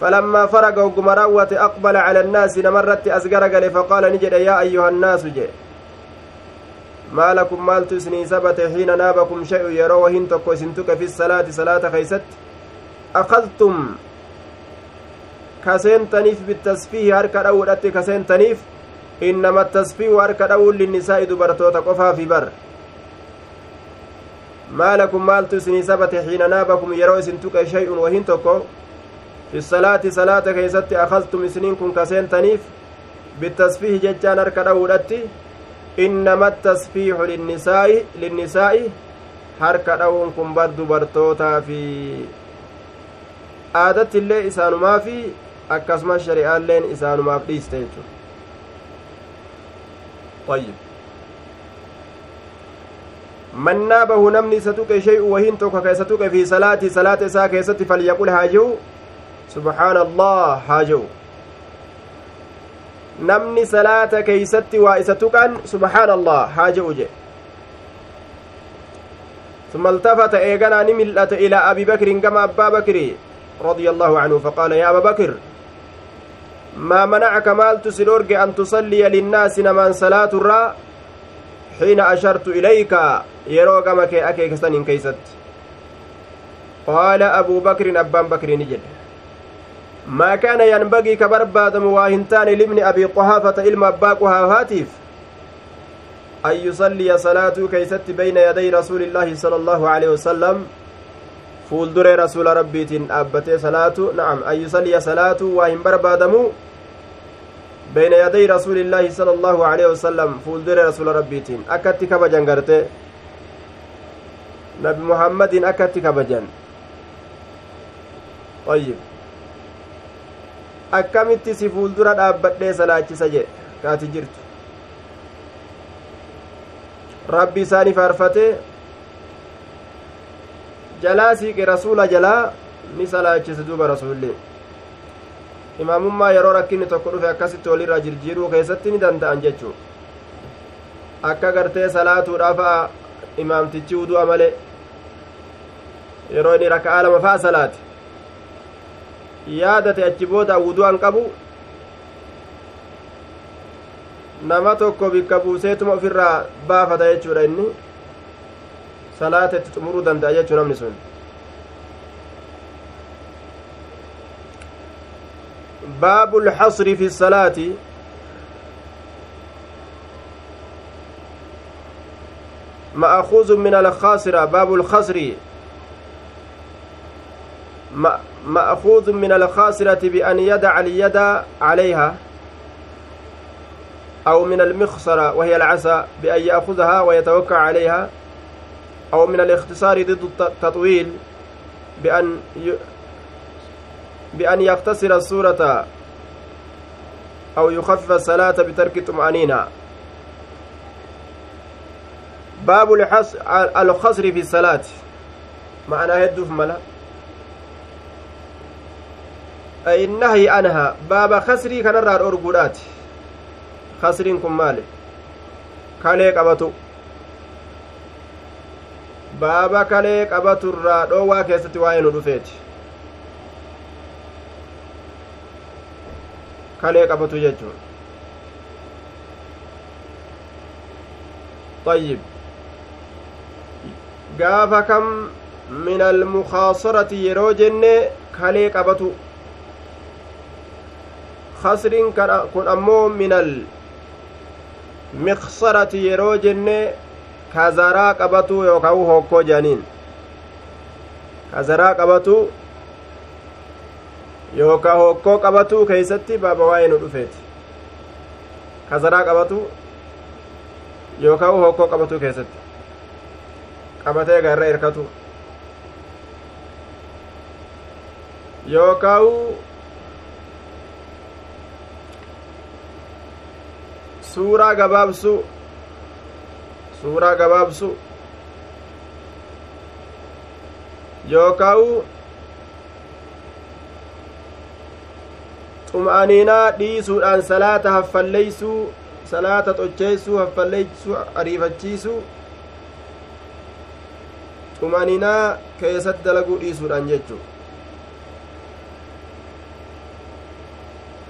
فلما فرق وقمراوة أقبل على الناس نمرت أزقر فقال نجد يا أيها الناس جئ. isinii sabate xiina naabakum shay'u yeroo wahin tokko isin tuqe fi salaati salaata keeysatti akadtum kaseentaniif bitasfiihi harka dha'uudhatti kaseentaniif innama tasfiihu harka dha'uun linnisaa'i dubartoota qofaafi bar maa lakum maaltu isinii sabate xiina naabakum yeroo isin tuqe shay'un wahin tokko fi salaati salaata keeysatti akadtum isiniin kun kaseentaniif bitasfiihi jechaan harka dha'uudhatti innama tasfiixu linnisaa'i linnisaa'i harka dha'uun kun bar dubartootaa fi aadatti fi akkasumas shari'aalleen isaanumaaf dhiiste jechuudha. طيب من نابه نمني ستوك شيء وهين توك كيستوك في صلاة صلاة إساء كيست فليقول هاجو سبحان الله هاجو namni salaata keeysatti waa isa tuqan subxaana allah haa je'u je ثم التفت إيغانا نملت إلى أبي بكر كما أبا بكر رضي الله عنه فقال يا أبا بكر ما منعك مال تسلورك أن تصلي للناس نمان صلاة الراء حين أشرت إليك يروك مكي أكيك سنين كيست قال أبو بكر أبان بكر نجد yanbagii ka barbaadamu waa hin taane libni abii quhaafata ilma abbaa quhaafaatiif an yusalliya salaatuu keeysatti beyna yaday rasuulillaahi sala allaahu aleyhi wasalam fuulduree rasuula rabbiitiin dhaabbatee salaatu na'am an yusalliya salaatuu waa hin barbaadamu beyna yaday rasuulillaahi sala allaahu aleyhi wasalam fuulduree rasuula rabbiitiin akkatti kabajan garte nabi muhammadin akkatti kabajan ayyib akkamitti si fuuldura dhaabbadhee salaachisa jedhe kaati jirtu rabbi isaanii faarfate jalaa siiqe rasuula jalaa ni salaachise duuba rasuulli imaamummaa yeroo rakkinni tokko dhufe akkasitti walirraa jirjiiruu keessatti ni danda'an jechuu akka gartee salaatuudhaafa imaamtichi wudu'a male yeroo inni raka'aa lama fa'a salaate yaadate achi booda wudu'an qabu nama tokko bikka buuseetuma ofirraa baafata jechuudha inni salaata itti xumuruu danda'a jechuu namni sun باب الحصر في الصلاة. مأخوذ من الخاسرة. باب الخسر. مأخوذ من الخاسرة بأن يدع اليد عليها أو من المخصرة وهي العسى بأن يأخذها ويتوكع عليها. أو من الاختصار ضد التطويل بأن ي... بأن يختصر السورة أو يخفف الصلاة بترك طمأنينة. باب الحص... الخصر في الصلاة. معناه يدف ملا. أي النهي عنها. باب خسري كان الرار أرقودات خسرين كن مالي. qabatu baaba kalee qabatu irraa dhoowwaa keessatti waa'ee nu dhufeeti kalee qabatu jechuun طيب gaafa kam min almukaasarati yeroo jenne kalee qabatu kasriin kun ammoo min almiksarati yeroo jenne kazaraa qabatu yookaan hokkoo jedhaniin kazaraa qabatu yookaan hokkoo qabatu keeysatti baaba waa'ee nu dhufeeti kazaraa qabatu yookaan hokkoo qabatu keessatti qabatee garra hirkatu yookaan suuraa gabaabsu suuraa gabaabsu yookaan xum'aniinaa dhiisuudhaan salaata haffalleeysuu salaata xocheessuu haffalleeysuu ariifachiisuu xum'aniinaa keessatti dalaguu dhiisuudhaan jechuu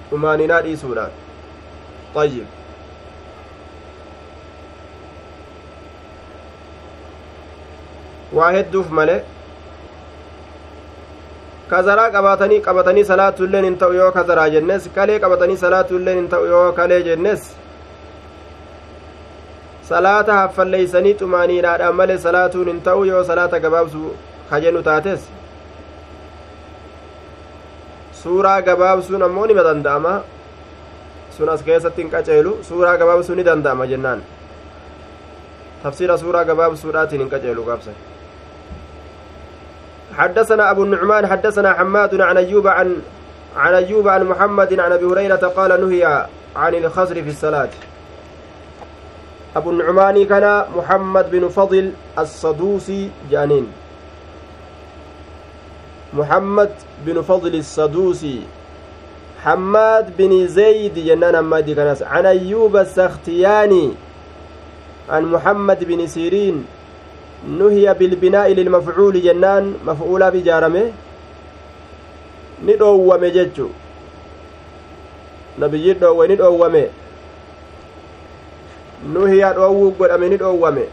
xum'aniinaa dhiisuudhaan طيب waa hedduuf male kazaraa qabatanii qabatanii salaatuilleen hin ta'u yoo kazaraa jennes kalee qabatanii salaatuilleen hin ta'u yoo kalee jennes salaata haffalleeysanii xumaaniidhaadhaan male salaatuun hin ta'u yoo salaata gabaabsu kajennu taates suuraa gabaabsuun ammoo nima danda'ama sun as keessatti hin qaceelu suuraa gabaabsuu ni danda'ama jennaan tafsiira suuraa gabaabsuudhaatiin hin qaceelu gaabsan حدثنا أبو النعمان حدثنا حماد عن أيوب عن عن أيوب عن محمد عن أبي هريرة قال نهي عن الخزر في الصلاة. أبو النعمان كان محمد بن فضل الصدوسي جانين. محمد بن فضل الصدوسي. حماد بن زيد جنان حماد كناس عن أيوب السختياني. عن محمد بن سيرين. Nuhiya bilbinaa'i lilmafcuuli jennaan maf'uulaaf ijaarame ni dhoowwame jechu nabiyyi dhoowwe ni dhoowwame nuhiya dhoowwuu godhame ni dhoowwame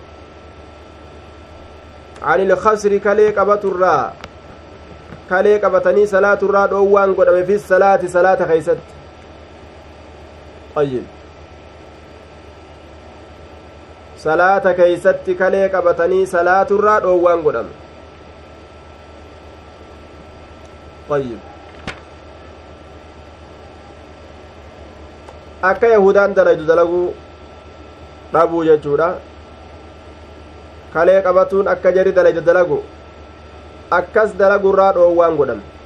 عن الخسر كلي قبط الراء kalee qabatanii salaaturraa dhoowwaan godhame fi salaati salaata keeysatti ayyib salaata keeysatti kalee qabatanii salaaturraa dhoowwaan godhame ayyib akka yahudaan dalaydu dalaguu dhabuu jechuudha kalee qabatuun akka jari dalaydu dalagu akkas dalagurraa dhoowwaan godhame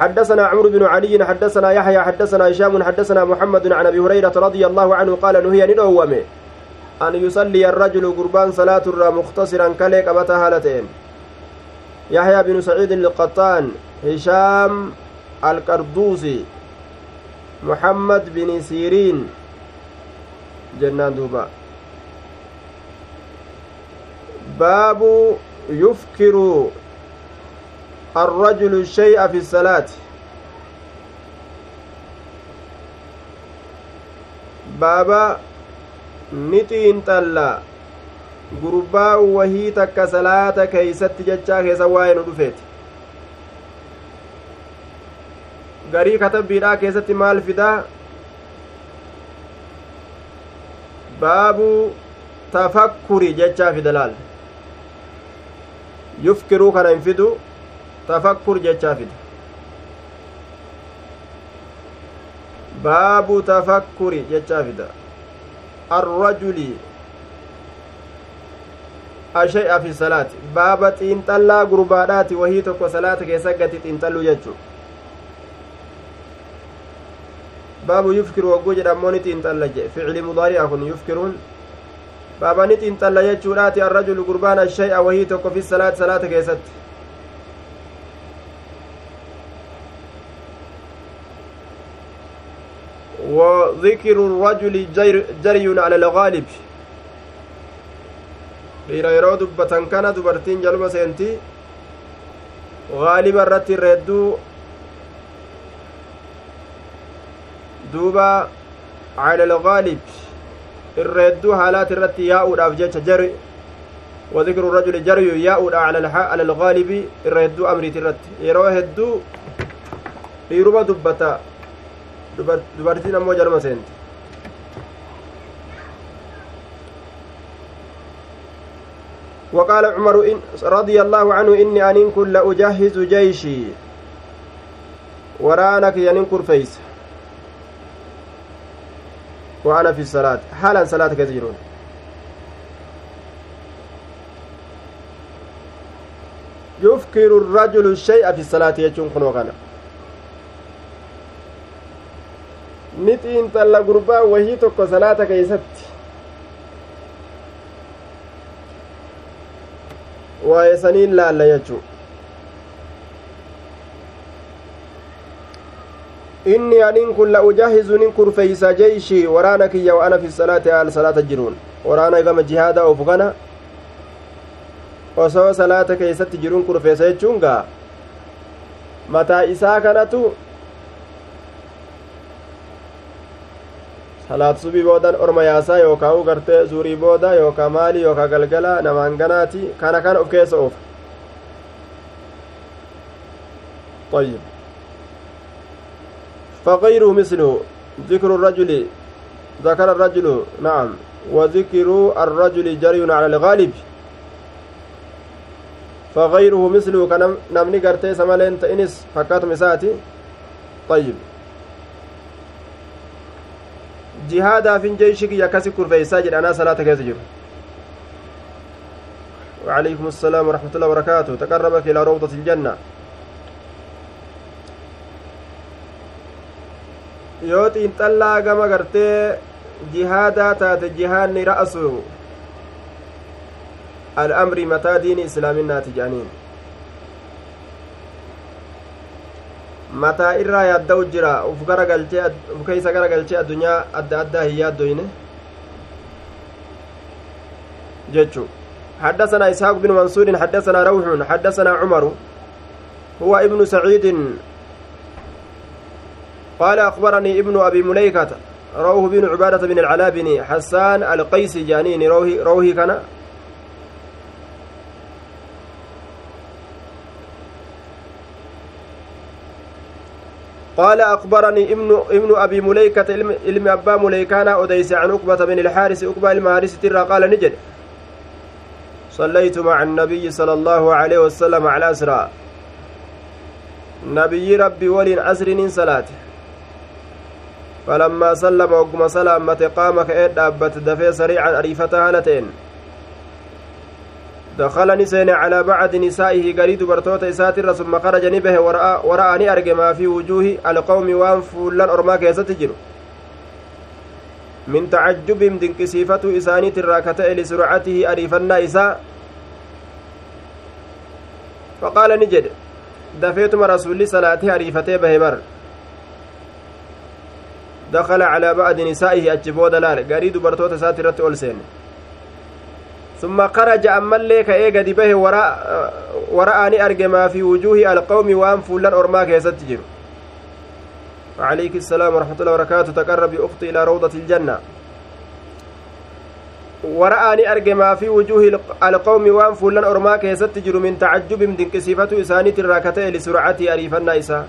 حدثنا عمرو بن علي حدثنا يحيى حدثنا هشام حدثنا محمد عن أبي هريرة رضي الله عنه قال نهي أن يصلي الرجل قربان صلاة الرا مختصرا كليك ابتا هالتين يحيى بن سعيد القطان هشام القردوسي محمد بن سيرين. جنان دوبا. باب يفكر الرجل الشيء في الصلاة بابا طلا gurbaa wahii takka salaata keeysatti jechaa keessa waa'ee nu dhufeeti garii katabbiidhaa keessatti maal fidaa baabu tafakkuri jechaa fida laal yufkiruu kana hin fidu tafakkur jechaa fida baabu tafakkuri jechaa fida arrajuli ashay'a fi salaati baaba xiinxallaa gurbaadhaati wahii tokko salaata keessa gati xiinxalluu jechuu baabu yufkiru wagguu jedhamoo ni xiinxalla je ficli mudaari'a kun yufkiruun baaba ni xiinxalla jechuudhaati arrajulu gurbaan ashay'a wahii tokko fi salaati salaata keessatti وذكر الرجل جري على الغالب dhiira yeroo dubbatan kana dubartiin jaluma seenti gaaliba irratti irreedduu duuba cala algaalib irreedduu haalaat irratti yaa'uudhaaf jecha jari وذكر الرجل جري ياؤد على على الغالب الردو أمريت الرت يرو هدو dhiiruma dubbata dubartiin ammoo jaluma seenti وقال عمر إن رضي الله عنه إني أن كن لأجهز جيشي. ورانك ينكر فيس. وأنا في الصلاة. حالا صلاة كثيرون. يفكر الرجل الشيء في الصلاة يجون كنو نتي انت gurbaa wahii tokko salaata keeysatti waa'ee saniin laalla jechuu inni aniin kun la ujahizu nin kurfeeysa jeyshii waraana kiyya wa ana fi salaati haal salaata jiruun waraana gama jihaada ofu kana osoo salaata keeysatti jiruun kurfeessa jechuun gaa mataa isaa kanatu salaat subii boodan orma yaasaa yookaa u gartee zuurii booda yookaa maali yookaa galgala namaan ganaati kana kan of keessa oofa طيب فغيره مثله ذكر الرجل ذكر الرجل نعم وذكر الرجل جري على الغالب فغيره مثله كنم نمني قرتي سمالين تئنس فكات مساتي طيب jihaadaaf hin jeeshi kiyya akkasi kurfeeysaa jedhe anaa salaata keessa jiru وعليكم السلام ورحمة الله وبركاته تقربك إلى روضة الجنة xiinxallaa gama gartee jihaadaa taate jihaanni ra'asu al'amri mataa diini islaaminaati jedhaniin mataa irraa yaadda'u jira. Uf garagalchee uf keeysa garagalchee addunyaa adda addaa hin yaaddoyne? Jechu حدثنا إسحاق بن منصور حدثنا روح حدثنا عمر هو ابن سعيد قال أخبرني ابن أبي مليكة روه بن عبادة بن العلاء بن حسان القيسي جانين روهي, روهي كان قال أخبرني ابن ابن أبي مليكة علم أبا مليكانا أديس عن عقبة بن الحارس عقبة المهارس ترى قال نجد. صليت مع النبي صلى الله عليه وسلم على أسرى. نبي ربي ولين عسر صلاة فلما سلم وقم سلامة قام كأيد أبت دفي سريعا أريفتها لتين دخلني سين على بعض نسائه قريد برتوت إساتر ثم خرج نبه ورأى ورأني أرجع ما في وجوه القوم وان فلان أرما كيستجر من تعجب دنكسيفة إساني تراكة لسرعته أريفنا إساء فقال نجد دفيتم رسول صلاته أريفتي بهمر. دخل على بعض نسائه أجبود لال قريد برتوت إساتر أولسين. ثم خرج ka'ee gadi bahe wara'aani arge maa fi wujuuhi alqawmi waan fuullan ormaa keessatti jiru وعليك السلام ورحمة الله وبركاته. تقرب أختي إلى روضة الجنة. ورآني أرجع ما في وجوه القوم وأن فلان أرما كيست جر من تعجب من كسيفة إساني الراكتة لسرعة أريف النائسة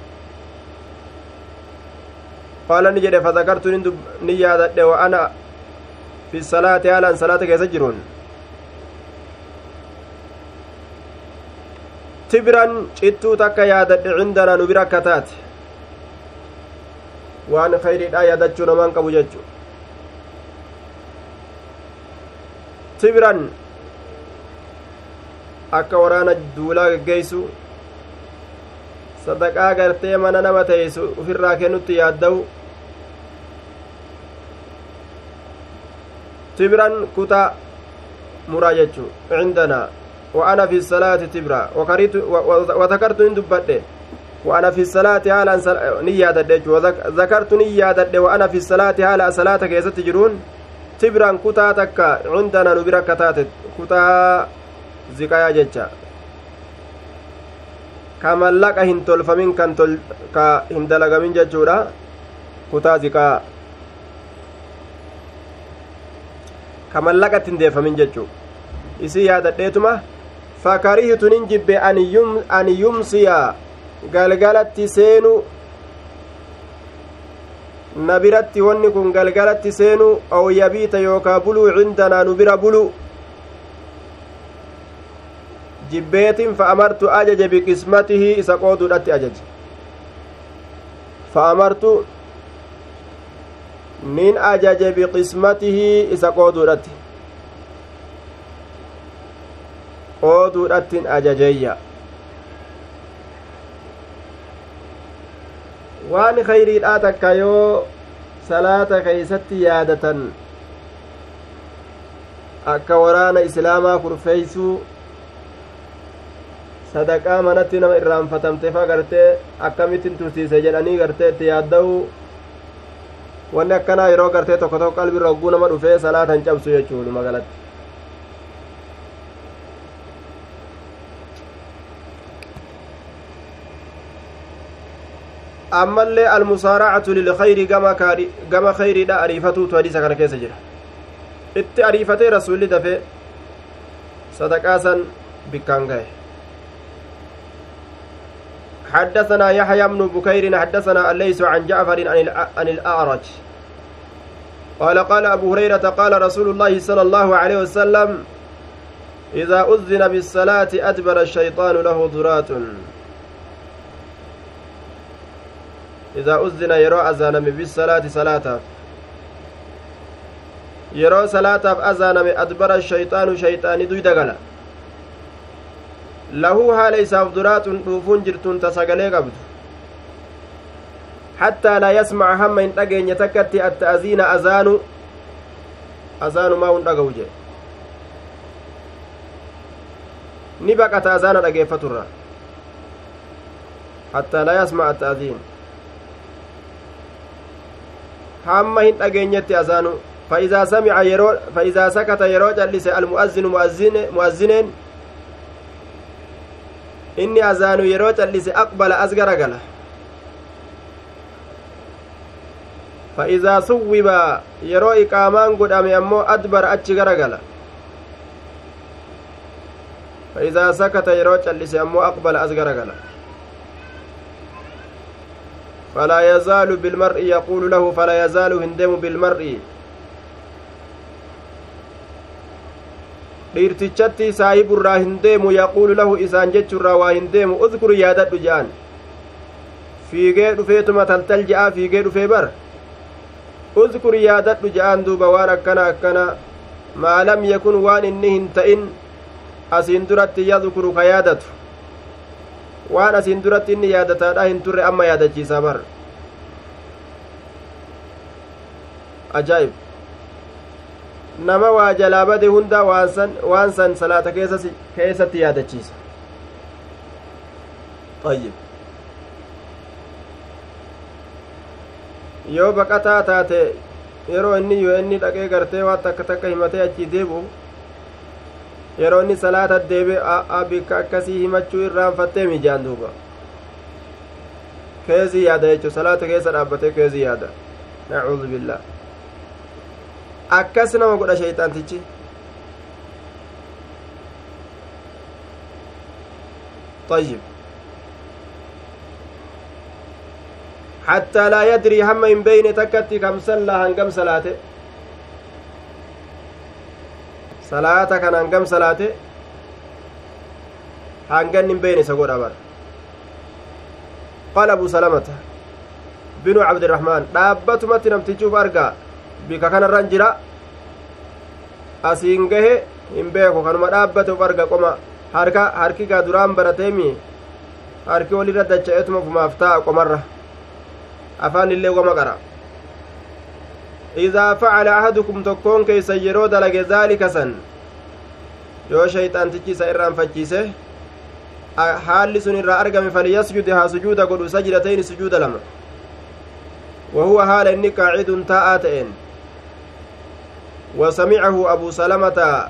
قال نجد فذكرت نيادة وأنا في الصلاة على صلاة كيست جرون tibran cittuu takka yaadadhe cindanaa nu bira akka taate waan khayriidhaa yaadachuu namaan qabu jechu tibran akka waraana duulaa geggeeysu sadaqaa gartee mana nama teeysu ufirraa kennutti yaadda'u tibran kutaa muraa jechuu cindanaa وأنا في الصلاة تبرا. وذكرت إن دبته وأنا في الصلاة حالا نيادة وذكرت نيادة وأنا في الصلاة حالا صلاة كيست تجرون تبرا كتا تكا عندنا نبرا كتات كتا زكايا جتشا kamallaqa hin tolfamin kan ka hin dalagamin jechuudha kutaa zikaa kamallaqatti hin deefamin jechuu isii yaadadheetuma fakarihtu nin jibbe an yumsiya galgalatti seenu na biratti wanni kun galgalatti seenu aw yabiita yookaa buluu cindanaa nu bira bulu jibbeetin fa amartu ajaje biqismatihi isa qooduudhatti ajaje fa amartu nin ajaje biqismatihi isa qooduudhatti qooduudhattin ajajeeyya waan kayriidhaa takka yoo salaata keeysatti yaadatan akka waraana islaamaa kurfeeysuu sadaqaa manatti nama irraanfatamtefa gartee akkamittin tursiise jedhanii gartee itti yaadda'u wanni akkanaa yeroo gartee tokko tokko qalbirra hogguu nama dhufee salaatan cabsu jechuudha magalatti ammallee almusaaracatu lilkayri gama kayriidha ariifatuutu hadiisa kana keessa jira itti ariifatee rasulli dafe sadaqaasan bikkaan gahe حدثنا يحيى بن بكير حدثنا الليث عن جعفر عن الأعرج قال قال أبو هريرة قال رسول الله صلى الله عليه وسلم إذا أذن بالصلاة أدبر الشيطان له ذرات إذا أذن يرو أذانم بالصلاة صلاة shayxaanu shayxaani duyda gala lahuu haala isaaf duraatun dhuufuun jirtun ta sagalee qabdu hattaa laa yasmaca hamma hin dhageenye takkatti atta'aziina azaanu azaanumaa hun dhaga'u jedhe ni baqata azaana dhageeffaturra hattaa laa yasmaca atta'aziin hamma hin dhageenyetti azaanu فإذا سمع يرو فإذا سكت يرو جلس المؤذن مؤذن مؤذنين إني أذان يرو جلس أقبل أزغر قال فإذا صوب يرو إقامان قدام أمو أدبر أتشغر قال فإذا سكت يرو جلس أمو أقبل أزغر قال فلا يزال بالمرء يقول له فلا يزال هندم بالمرء dhiirtichatti saahiburraa hin deemu yaquulu lahu isaan jechurraa waa hin deemu udkur yaadadhu je'an fiigee dhufeetuma taltal je'aa fiigee dhufee bar udkur yaadadhu je'an duuba waan akkana akkana maa lam yakun waan inni hin ta'in asiin duratti yadkuru ka yaadatu waan asiin duratti inni yaadataadha hin turre amma yaadachiisa bar ajaa'ib nama waa jalaa bade hunda waan san salaata keessatti yaadachiisa ayyib yoo baqataa taate yeroo inni yoo inni dhaqee gartee waan takka takka himatee achii deebu yeroo inni salaata deebe bikka akkasii himachuu irraanfattee mijaan duuba keezii yaada jechuu salaata keessa dhaabbatee keezii yaada nacuudu billah akkas nama godha shayxaantichi طيب حتى لا يدري هم من بين تكتي كم صلى هنقم صلاته صلاة كان هنقم صلاته هنقن من بين سقول أبر قال أبو سلمة بن عبد الرحمن dhaabbatumatti namtichuuf argaa bika kanarran jira asiin gahe hin beeku kanuma dhaabbate uf arga qoma harka harki gaa duraan barateemi harki walirra dacha'eetuma ufumaaf taa'a qomarra afaan illee goma qara idaa facala ahadukum tokkoon keeysan yeroo dalage zaalika san yoo shayxaantichi isa irraanfachiise haalli sun irraa argame falyasjud haa sujuuda godhu sajdatayni sujuuda lama wahuwa haala inni qaacidun taa'aa ta'een وسمعه أبو سلمة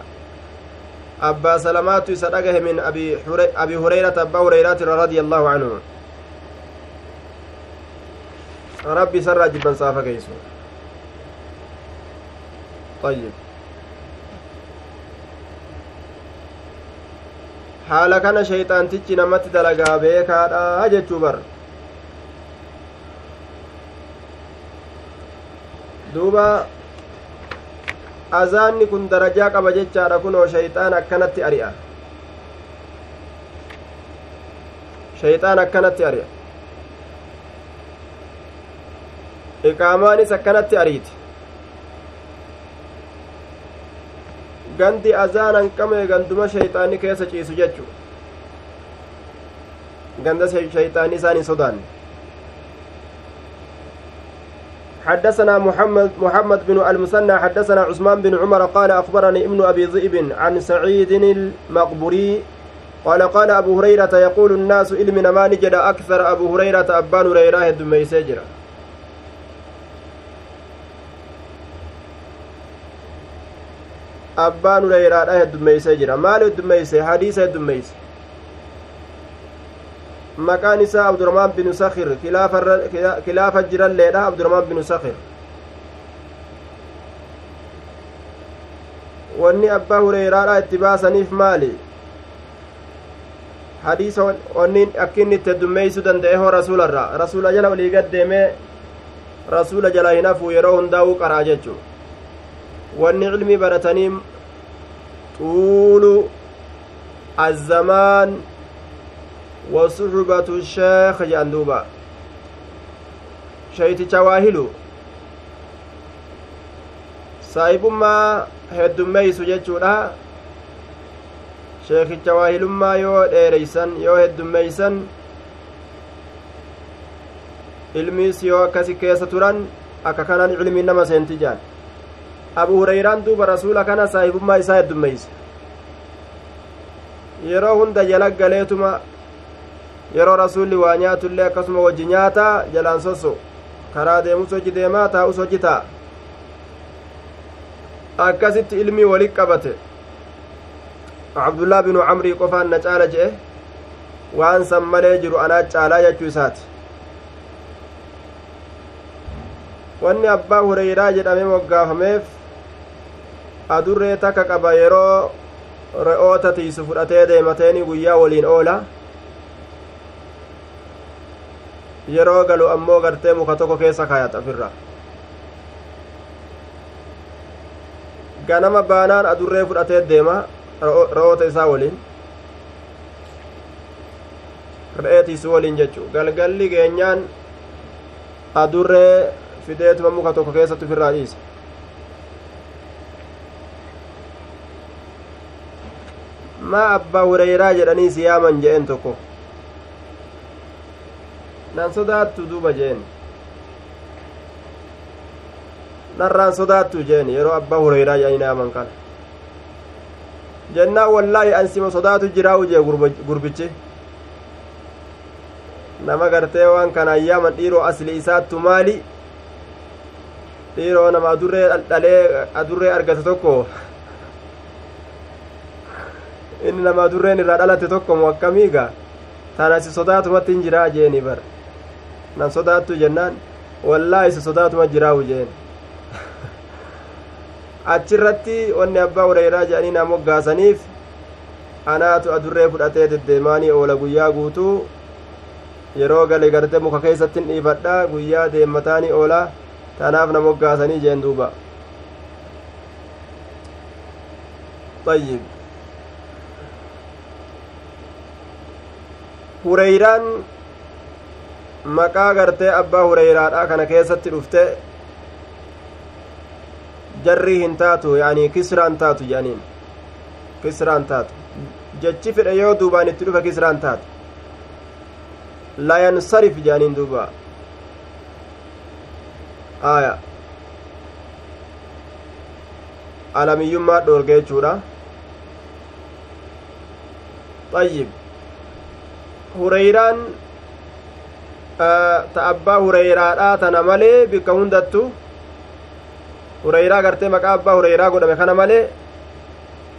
أبا سلمات سدقه من أبي, هريرة أبا هريرة رضي الله عنه ربي سر جبا صافا كيسو طيب haala kana shayxaantichi namatti dalagaa beekaadha jechuu bar duuba azaanni kun darajaa qaba jechaadha kunoo shayxaan akkanatti ari'a shayxaan akkanatti ari'a iqaamaanis akkanatti ariiti gandi azaanan qame ganduma shayxaanni keessa ciisu jechu. Ganda shayxaanni isaan hin sodaanne. حدثنا محمد محمد بن المثنى حدثنا عثمان بن عمر قال أخبرني ابن أبي ذئب عن سعيد المقبري قال قال أبو هريرة يقول الناس علم ما نجد أكثر أبو هريرة أبان هريره الدمي abbaan hureyraadha heddummeeysee jira maal heddummeeyse hadiisa heddummeeyse maqaan isaa abdurahmaan binu sakir kilaafa jiralleedha abdurahmaan binu sakir wanni abbaa hureyraadha itti baasaniif maali hadiisa wanni akkinni itti heddummeeysuu danda'e hoo rasuularra rasuula jala walii gaddeemee rasuula jala hin hafuu yeroo hundaa'uu qaraa jechuu wanni cilmii baratanii xuulu azzamaan wasuxbatu sheekh jedhan duuba shayticha waahilu saahibummaa heddummeeysu jechuudha sheekicha waahilummaa yoo dheereysan yoo heddummeeysan ilmiis yoo akkasi keessa turan akka kanaan ilmiin nama seenti jaan abu hureyraan duuba rasuula kana saahibummaa isaa heddummeeyse yeroo hunda jala galeetuma yeroo rasuulli waa nyaatullee akkasuma wajji nyaataa jalaan sosso karaa deemus hojii deemaa taa'us hojii taa'a akkasitti ilmii walit qabate abdullaa binu camrii qofaan na caala je'e waan san malee jiru anaa caalaa jechuu isaati wanni abbaa hureyraa jedhame moggaafameef adurree takka qaba yeroo re'oota tiisu fudhatee deemateeni guyyaa waliin oola. Yeroo galu ammoo gartee muka tokko keessa kaayata ofirra. Ganama baanaan adurree fudhatee deema ro'oota isaa waliin. Re'eetiisi waliin jechuu galgalli geenyaan adurree fideetuma muka tokko keessatti ofirraa dhiisa maa abbaa hureyraa jedhanii si yaaman je'en tokko nan sodaattu duuba jeen narraan sodaattu jeen yeroo abbaa hureyraa jedhanii yaaman kana jennaan wallaahi ansima sodaatu jiraa ujee gurbichi nama gartee waan kana ayyaaman dhiiroo asli isaattu maali dhiiroo nama adurree dhalee adurree argate tokko inni nama adurreen irraa dhalate tokko mu akkamiiga tanasi sodaatumatti hin jiraa jeeni bar nan sodaattu jennaan wallaa isa sodaatuma jiraawu jeen achirratti wanni abbaa hureyraa jedhanii na moggaasaniif anaatu adurree fudhatee deddeemaanii oola guyyaa guutuu yeroo gale garte muka keessattin dhiifadha guyyaa deemmataanii oolaa tanaaf na moggaasanii jeen duuba طيب hureeyraan maqaa gartee abbaa hureyraadha kana keessatti dhufte jarrii hin taatu yaanii kisraan taatu jedhaniin kisraan taatu jechi fedhe yoo duubaan itti dhufe kisraan taatu la yansarif jedhaniin duuba aya alamiyyummaa dhoorge jechuudha ayyib hureyraan ta abbaa hureyraadha tana malee bikka hundattu hureyraa gartee maqaa abbaa hureyraa godhame kana malee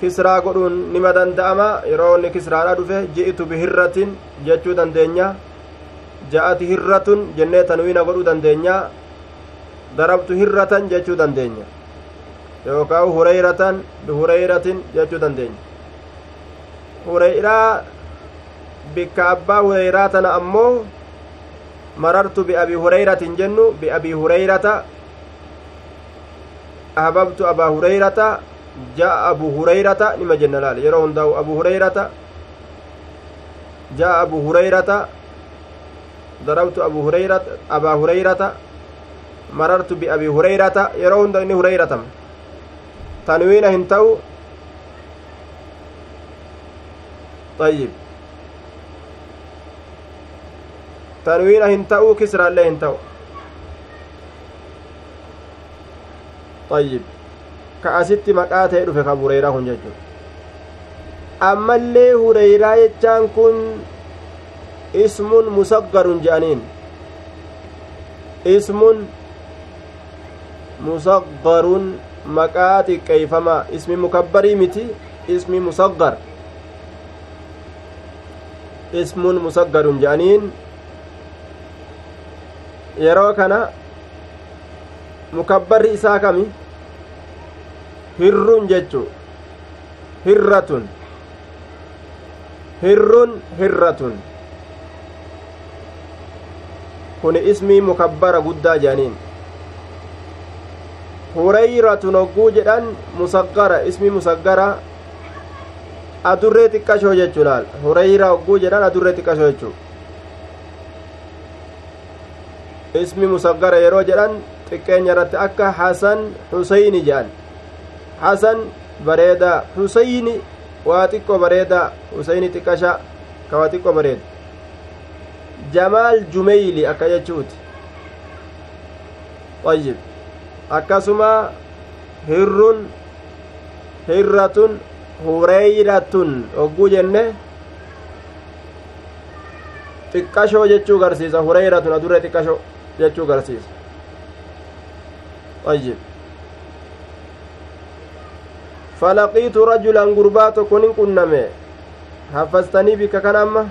kisraa godhuun nima danda'ama yeroo inni kisraadha dhufe ji'itu bihirratin jechuu dandeenya ja'ati hirratun jennee tanwiina godhuu dandeenya darabtu hirratan jechuu dandeenya yookaan hureyratan bihureyratin jechuu dandeenya hureyraa hureyraa tana ammoo marartu biabii hureyratin jennu biabii hureyrata ahbabtu abaa hureyrata jaa abu hureyrata nima jenna laal yeroo hundaa'u abu hureyrata jaa abu hureyrata darabtu abu hureyrata abaa hureyrata marartu biabii hureyrata yeroo hunda inni hureyratama tanwiina hin ta'u طيب tanwiina hin ta'u kisraallee hin ta'u ayyib ka asitti maqaa ta'e dhufe kan hureyraa kun jechuudha ammallee hureyraa jechaan kun ismun musaggarun je'aniin ismun musaggarun maqaa xiqqeeyfamaa ismi mukabbarii miti ismi musaggar ismun musaggarun je'aniin yeroo kana mukabbarri isaa kami hirrun jechu hirratun hirrun hirratun kun ismii mukabbara guddaa jedhaniin hureyratun hogguu jedhan musaggara ismii musaggara adurree xiqqashoo jechuu laal hureyra hogguu jedhan adurree xiqqashoo jechuu ismi musaggara yeroo jedhan xiqqeenya irratti akka hasan huseyni jedhan hasan bareedaa huseyni waa xiqqoo bareedaa huseyni xiqqasha ka waa xiqqoo bareeda jamaal jumeyli akka jechuuti ayyib akkasuma hirrun hirratun hureyratun hogguu jenne xiqqashoo jechuu garsiisa hureyratun adurree xiqqashoo jechuu garsiisa ayyib falaqiitu rajulan gurbaa tokko nin qunname haffastanii bikka kan amma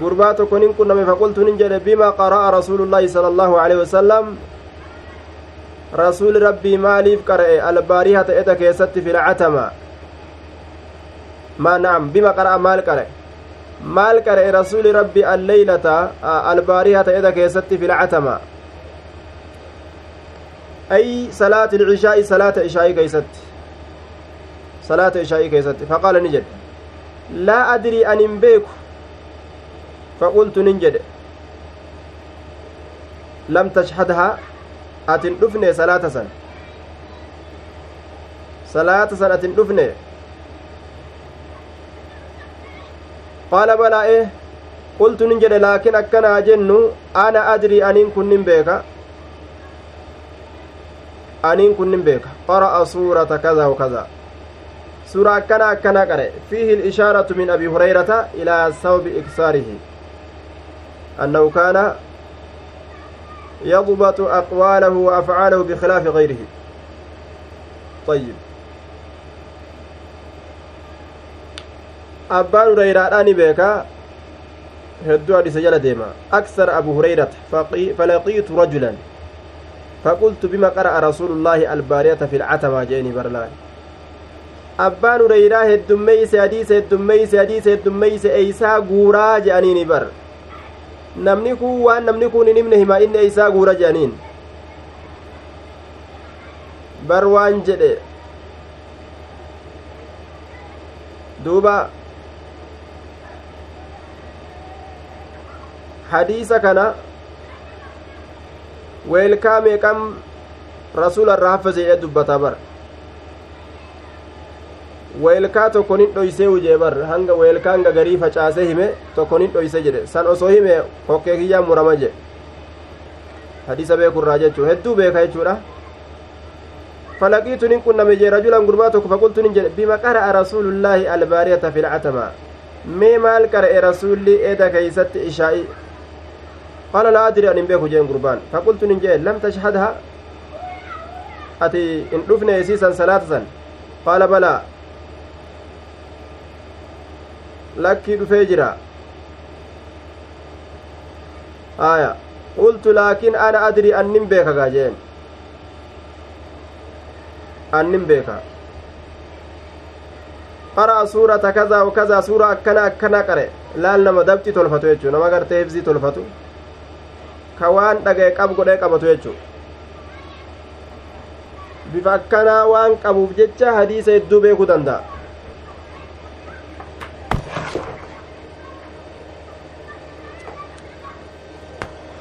gurbaa tokko nin qunname faqultu nin jedhe bima qara'a rasuulullaahi sala allaahu aleyhi wasalam rasuuli rabbii maaliif qara'e albaarihata eta keessatti filcatama maa na'am bima qara'a maal qara'e maal qara'e rasuuli rabbi alleeylata albaarihata eda keessatti filcatama ay salaati ilcishaa'i salaata ishaa'ii keeysatti salaata ishaa'ii keessatti faqaala ni jedhe laa adrii an hin beeku faqultu nin jedhe lam tashhadhaa atin dhufne salaata san salaata san atin dhufne qaala balaa e qultu nin jedhe laakin akkanaa jennu ana adrii aniin kun nin beeka aniin kun nin beeka qara'a suurata kaza wakaza suura akkana akkana qare fiihi ilishaaratu min abi hurayrata ilaa sababi iksaarihi annahu kaana يضبط أقواله وأفعاله بخلاف غيره طيب abbaan hureyraadhaa ni beeka hedduu hadisa jala deema aksar abu hurayrata falaqiitu rajulan فقلت بما قرأ رسول الله البارية في العتمة جيني برلان abbaan hureyraa heddummeeyse hadiisa heddummeeyse hadiisa heddummeeyse eeysaa guuraa je'aniini bar namni kun waan namni kun hin himne himaa inni eeysaa guura je'aniin bar waan jedhe duuba hadiisa kana weelkaa meeqam rasuula irraa haffase jedhe dubbataa bara weelkaa tokkonin dhoysee ujee bar hanga weelkaa hanga garii facaasee hime tokkonin dhoyse jedhe san osoo hime kokkee kiyyaan murama jedhe hadiisa beekurraa jechuu hedduu beeka jechuudha falaqiitu nin qunname jee rajulan gurbaa tokko faqultu nin jedhe bima qara'a rasuulullaahi albaariyata fi lcatama mee maal qara'e rasuulli eda keeysatti qaala laa adri an hin beeku jeen gurbaan faqultu nin jee lam tashhadha ati hin dhufne isiisan salaata san qaala balaa lakkii dhufee jira aya qultu laakin ana adri annin beeka gaa jeen annin beeka qara'a suurata kazaa wa kazaa suura akkana akkana qare laal nama dabxi tolfatu jechuu nama gartee hifzii tolfatu ka waan dhagaye qab godhee qabatu jechuu bifa akkanaa waan qabuuf jecha hadiisa hedduu beekuu danda'a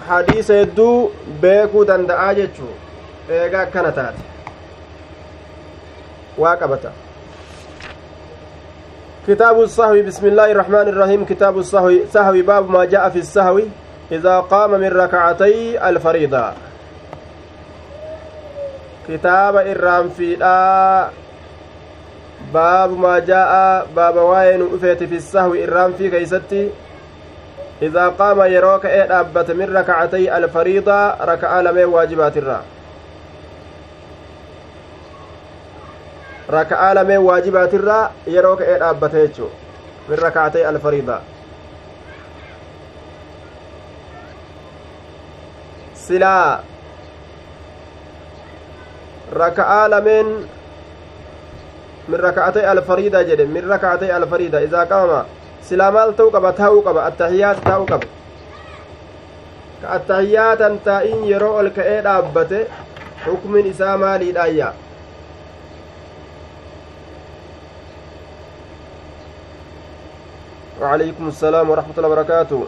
hadiisa hedduu beekuu danda'aa jechuu eegaa akkana taate waa qabata بسم الله الرحمن الرحيم كتاب السهو سهو باب ما جاء في السهو إذا قام من ركعتي الفريضة. كتاب irraanfii باب ما جاء باب waa'een dhufte في السهو irraanfii keessatti. إذا قام يروك إيه أبت من ركعتي الفريضة ركعة لمن واجبات الرا. ركعة لمن واجبات الرا يروك إيه أبت من ركعتي الفريضة. Silaa raka'aa lameen min raka'atay alfariida jedhe min raka'atay alfariida idaa qabama silaa maal ta'uu qaba taa'uu qaba attahiyaat taa'uu qaba ka attahiyaatan taa'in yeroo ol ka'ee dhaabbate hukmin isaa maaliidhaayya وعليكم السلام ورحمة الله وبركاته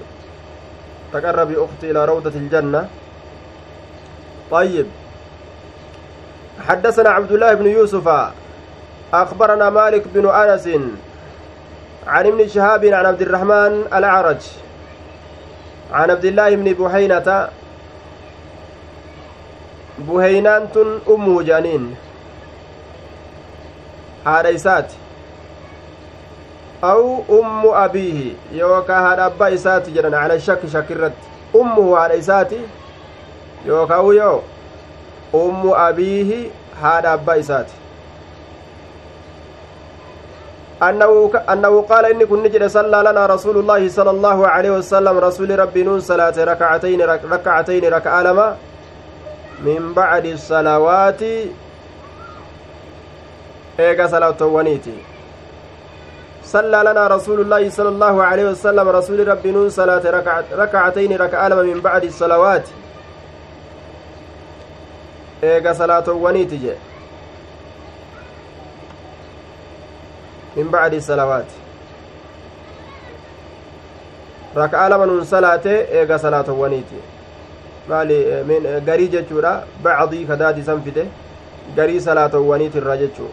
تقربي أختي إلى روضة الجنة طيب. حدثنا عبد الله بن يوسف أخبرنا مالك بن أنس عن ابن شهاب عن عبد الرحمن الأعرج عن عبد الله بن بحينة بهينان أم جانين هاريسات أو أم أبيه يوكا هذا أبا إسات جرنا على الشك شكرت. أمه هاريسات يوكا يو أم أبيه هذا أبا إسات أنه أنه قال إني كن نجد صلى لنا رسول الله صلى الله عليه وسلم رسول ربي نون صلاة ركعتين ركعتين ركعة لما من بعد الصلوات إيجا صلاة ونيتي صلى لنا رسول الله صلى الله عليه وسلم رسول ربي نون صلاة ركعت ركعتين ركع من بعد الصلوات إيجا صلاة ونيتي من بعد الصلوات raka'aa lama nuun salaate eega salaatawwaniiti maali min garii jechuudha bacdii kadaati san fide garii salaatawwaniitirra jechuu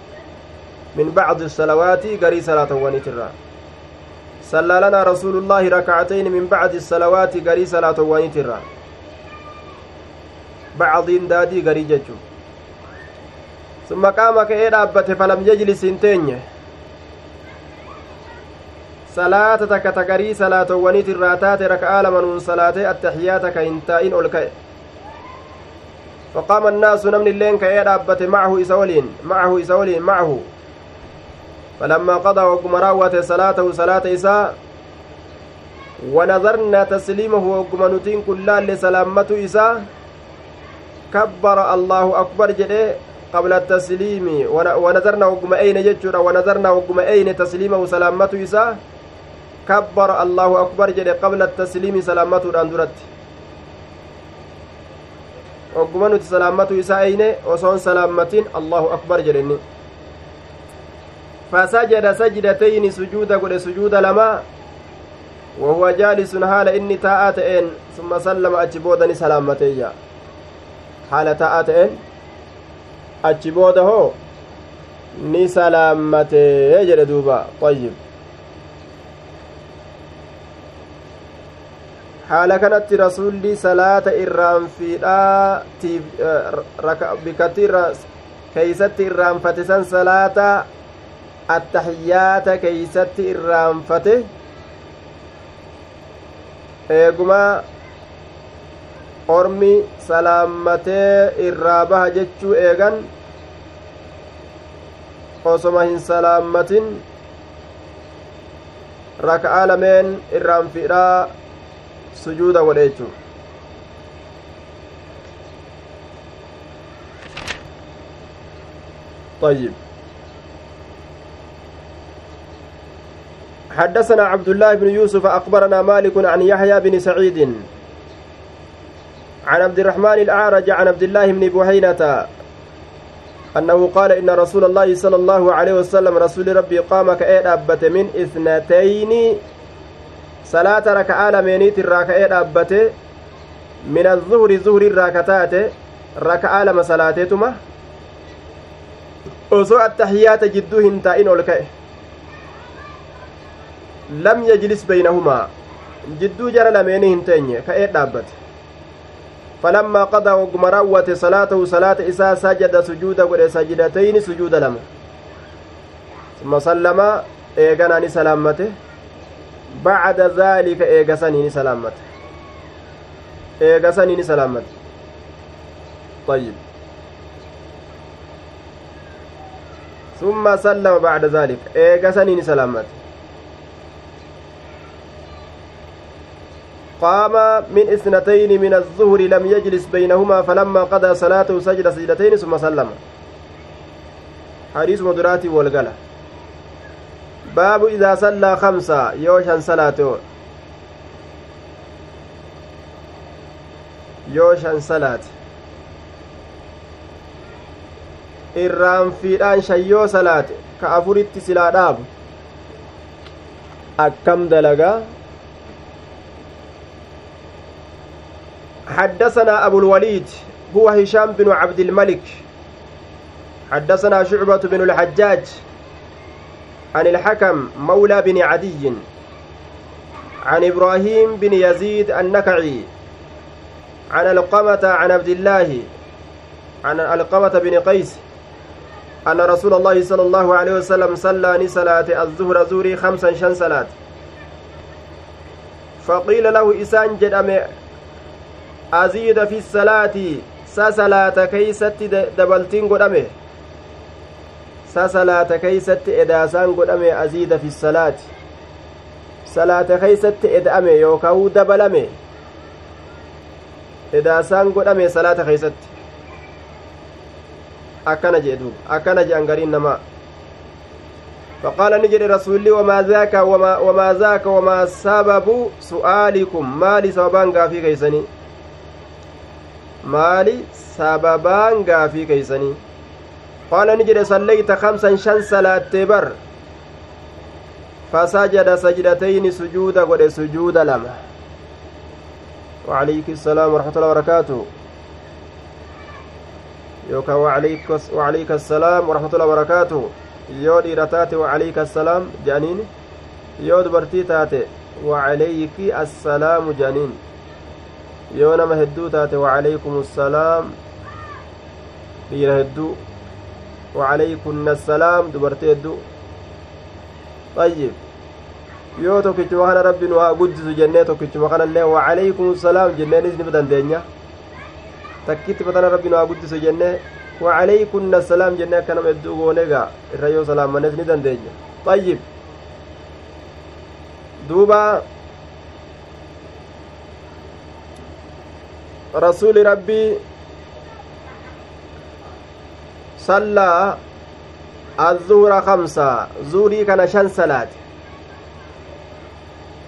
min bacdi salawaati garii salaatawwaniitirra صلى لنا رسول الله ركعتين من بعد الصلوات غري صلاة وانيترا بعضين دادي غري ججو ثم قام كأي دابته فلم يجلس انتين salaata takka tagarii salaatowwaniit irraa taate raka'aa lamanuun salaatee attaxiyaata ka hin taa'in ol ka'e faqaama annaasu namni illeen ka'ee dhaabbate macahu isa waliin macahu isa waliin macahu falammaa qadaa wagguma raawwate salaatahu salaata isaa ونظرنا تسليمه وقم نتين كلال لسلامة إساء كبر الله أكبر جده قبل التسليم ونظرنا وقم أين جتشر ونظرنا وقم أين تسليمه سلامة إساء كبر الله أكبر جل قبل التسليم سلامته دان درت ogguma nuti salaammatu isaa eyne osoon salaammatin allahu akbar jedhenni fasajada sajdatayni sujuuda godhe sujuuda lama wahuwa jaalisun haala inni taa'aa ta'een summa sallama achi booda ni salaammateeyya haala taa'aa ta'een achi booda hoo ni salaammatee jedhe duuba ayyib haala kanatti rasulli salaata irraanfiidhaatiif bikatti keeysatti irraanfate san salaata attaxiyyaata keeysatti irraanfate eeguma ormi salaammatee irraa baha jechuu eegan osoma hin salaammatin raka'aa lameen irraanfiidhaa sujuuda godhe jechuun طيب حدثنا عبد الله بن يوسف أخبرنا مالك عن يحيى بن سعيد عن عبد الرحمن الأعرج عن عبد الله بن بحينة أنه قال إن رسول الله صلى الله عليه وسلم رسول ربي قام كأيد أبت من raka'aa lameeniit irraa ka'ee dhaabbate min azuhuri zuhuri irraa kataate raka'aa lama salaateetuma osoo attahiyaata jidduu hin taa'in ol ka'e lam yajlis beynahumaa jidduu jara lameenii hin teenye wagguma raawwate salaatahu salaata isaa sajada sujuuda godhe sajidatayni sujuuda lama summa sallama eeganaa ni salaammate بعد ذلك إيغساني سلامت إيغساني سلامت طيب ثم سلم بعد ذلك إيغساني سلامت قام من اثنتين من الظهر لم يجلس بينهما فلما قضى صلاته سجد سجدتين ثم سلم حديث مدراتي والقلة sallaa kamsa yoo shan salaate yoo shan salaate irraanfiidhaan shan yoo salaate ka afuritti silaa dhaabu akkam dalagaa حدثنا أبو الوليد هو هشام بن عبد الملك. حدثنا شعبة بن الحجاج عن الحكم مولى بن عدي عن إبراهيم بن يزيد النكعي عن القمة عن عبد الله عن القمة بن قيس أن رسول الله صلى الله عليه وسلم صلى صلاة الظهر زوري خمسا شن صلاة فقيل له إسان جدأم أزيد في الصلاة سصلاة كيست دبلتين قدمه sa salaata keeysatti edaasaan godhame aziida fi salaati salaata keeysatti eda'ame yookaan dabalame edaasaan godhame salaata keeysatti akkana jee duuba akkana je'an gariin namaa فقال نجري رسولي وما ذاك وما, وما ذاك وما سبب سؤالكم مالي سببان غافي كيسني مالي سببان غافي كيسني قال نجري صليت خمسا شن صلاة بر فسجد سجدتين سجود قد سجود لما وعليك السلام ورحمة الله وبركاته يوكا وعليك, وعليك السلام ورحمة الله وبركاته dhiira taate wacalayka assalaam jedhaniin yoo dubartii taate wacalayki assalaamu jedhaniin yoo nama hedduu taate wacalaykum assalaam dhiira hedduu wacalaykunna assalaam dubartii hedduu ayyib yoo tokkichuma kana rabbi nu haa guddisu jennee tokkichuma kanallee wacalaykum assalaam jenneenis ni dandeenya takkitti fatana rabbi nu haa guddisu jennee وعليكن السلام جنة كان مدو غونيغا الريو سلام منس ندن طيب دوبا رسول ربي صلى الظهر خمسة. زوري كان شن صلاة؟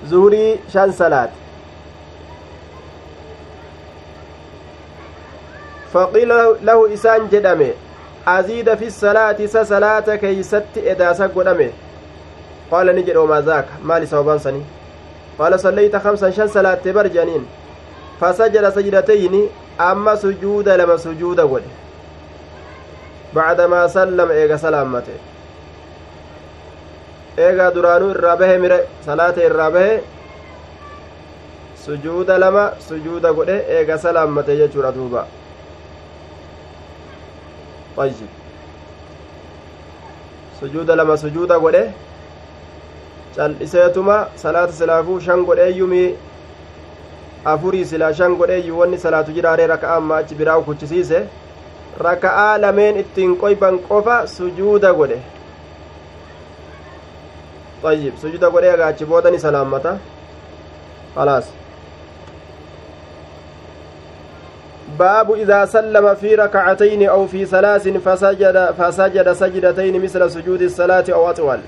زوري شن صلاة. فقيل له إسان جدمه أزيد في الصلاة سصلاة كيست إداسا قدمه قال نجد وما ذاك؟ مالي سوبان سني قال صليت خمسا شن صلاة برجانين فسجد سجدتين أما سجود لما سجود قد بعدما سلم إيغا سلامته irraa bahe mire salaata irraa bahe sujuuda lama sujuuda godhe eega salaammate jechuudha duuba طيب sujuuda lama sujuuda godhe cal'iseetuma salaata silaafuu shan godheeyyumii afurii silaa shan godheeyyu wanni salaatu jiraaree raka'aa amma achi biraa kuchisiise raka'aa lameen ittiin qoyban qofa sujuuda godhe طيب sujuuda godhee agaachi boodani salaammata خلاص باب إذا سلم في ركعتين أو في ثلاث فسجد فسجد سجدتين مثل سجود الصلاة أو أطول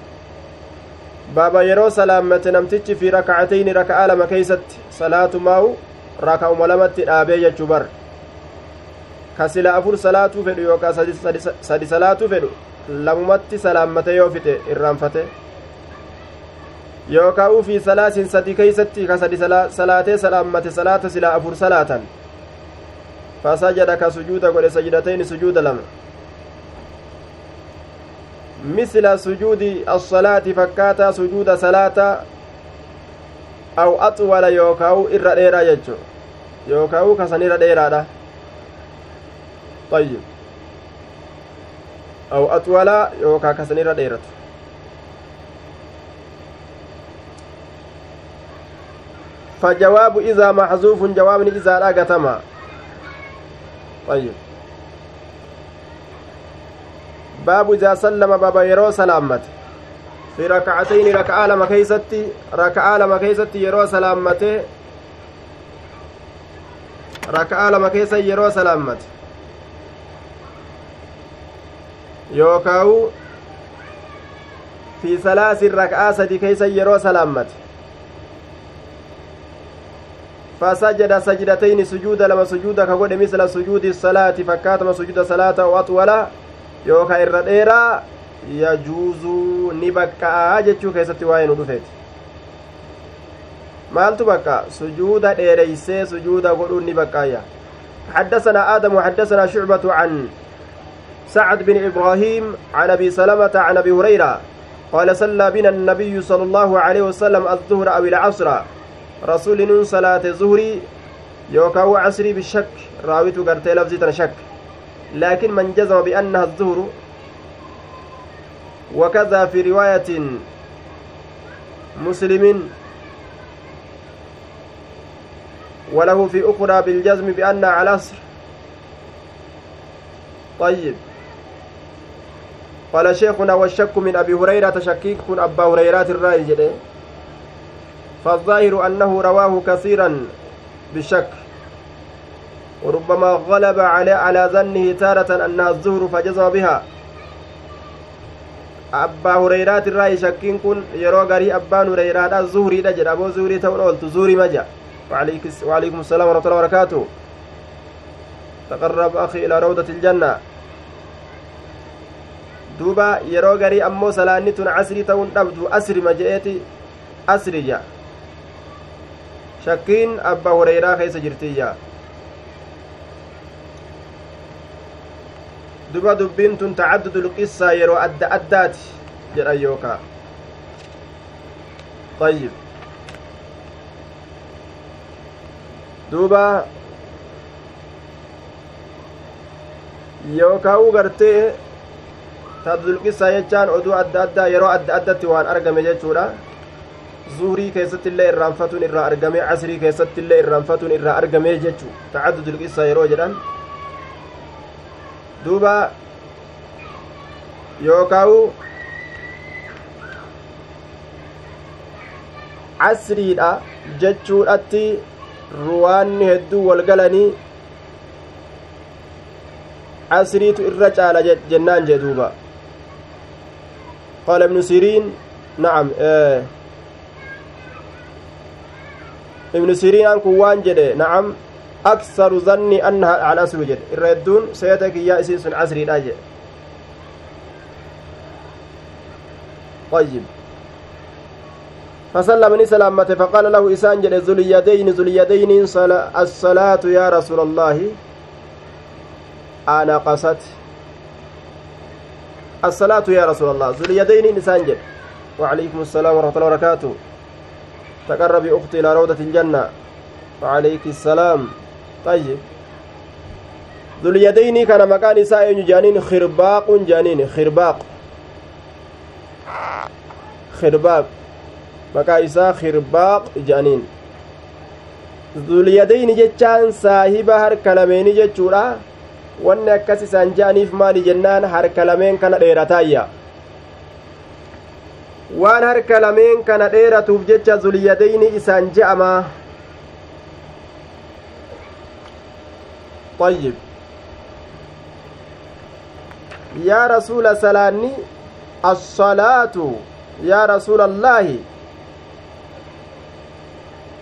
باب يرو سلامة نمتج في ركعتين ركعة لما كيست صلاة ماو ركعة ملمت آبي يجبر كسلا أفر صلاة فدو يوكا سدي صلاة فدو لممت سلامة يوفت إرانفته yookaan fi salaasin sadi keeysatti ka sadi salaatee salaammate salaata silaa afur salaatan. فسجد كسجود قل سجدتين سجود لما مثل سجود الصلاة فكاتا سجود صلاة أو أطول يوكاو إر ديرا يجو. يوكاو كسنير ديرا طيب. أو أطول يوكا كسنير ديرا فجواب إذا محذوف جواب إذا لا طيب. باب إذا سلم baaba yeroo salaamate. في ركعتين raka'aa lama keessatti raka'aa lama keessatti yeroo salaamate raka'aa lama keessa yeroo salaamate. yookaan في ثلاث raka'aa sadii keessa yeroo salaamate. فسجد سجدتين سجود لما سجود كقول مثل سجود الصلاة فكاتم سجود صلاة وأطول. يوكا إرديرا يجوز نبكا جتشو كيستي واين ودفت maaltu bakka? Sujuuda dheereysee sujuuda godhuun ni bakkaayya. حدثنا آدم وحدثنا شعبة عن سعد بن إبراهيم عن أبي سلمة عن أبي هريرة قال صلى بنا النبي صلى الله عليه وسلم الظهر أو العصر. rasuuliniin salaate zuhurii yookaan waa casrii bishak raawitu gartee lafzii laakin man jazama biannaha الظهر وكذا في رواية مسلم وله في أخرى بالجزم بأن على العصر. طيب. قال شيخنا والشك من أبي هريرة شكيك كن أبا هريرة الرأي جده فالظاهر أنه رواه كثيرا بالشك. وربما غلب على على ظنه تارة أنها الظهر فجزم بها abbaa hureyraat irraa shakkiin kun yeroo garii abbaan hureyraadha zuhriidha jedha aboo zuhrii ta'uun ooltu zuhrii maja وعليكم السلام ورحمة الله وبركاته تقرب أخي إلى روضة الجنة duuba yeroo garii ammoo salaanni tun asrii ta'uun dhabdu asrima je'eeti asrija shakkiin abba hureyraa keessa jirtiyya duba dubbiin tun tacaddudul qissaa yeroo adda addaati jedhan yookaa طيب duuba yookaa'uu gartee tabdulqisaa jechaan oduu adda addaa yeroo adda addatti waan argame jechuudha zuurii keessatti illee irraanfatuun irraa argame casrii keessatti illee irraanfatuun irraa argame jechuu tacaddudulqisaa yeroo jedhan duuba yookaa'u casriidha jechuudhatti ruwaanni hedduu walgalanii casriitu irra caala jennaan jee duuba qaala ibnu siriin nacam ibnu siriin kun waan jedhe nacam aksaru zanni annaha alcasru jedhe irra hedduun seeta kiyyaa isiin sun casriidha jedhe طيب. فسلم سلامته فقال له إسان جل ذو اليدين ذو اليدين الصلاة يا رسول الله. أنا قصت. الصلاة يا رسول الله. ذو اليدين إسان جل. وعليكم السلام ورحمة الله وبركاته. تقربي أختي إلى روضة الجنة. وعليك السلام. طيب ذو اليدين كان مكان إساء جانين خرباق جانين خرباق خرباق maqaa isaa khirbaaq jedhaniin zulyadayni jechaan saahiba harka lameeni jechuudha wanni akkas isaan je'aniif maali jennaan harka lameen kana dheerataayya waan harka lameen kana dheeratuuf jecha zulyadayni isaan je'ama طيب يا رسول سلاني الصلاة يا رسول الله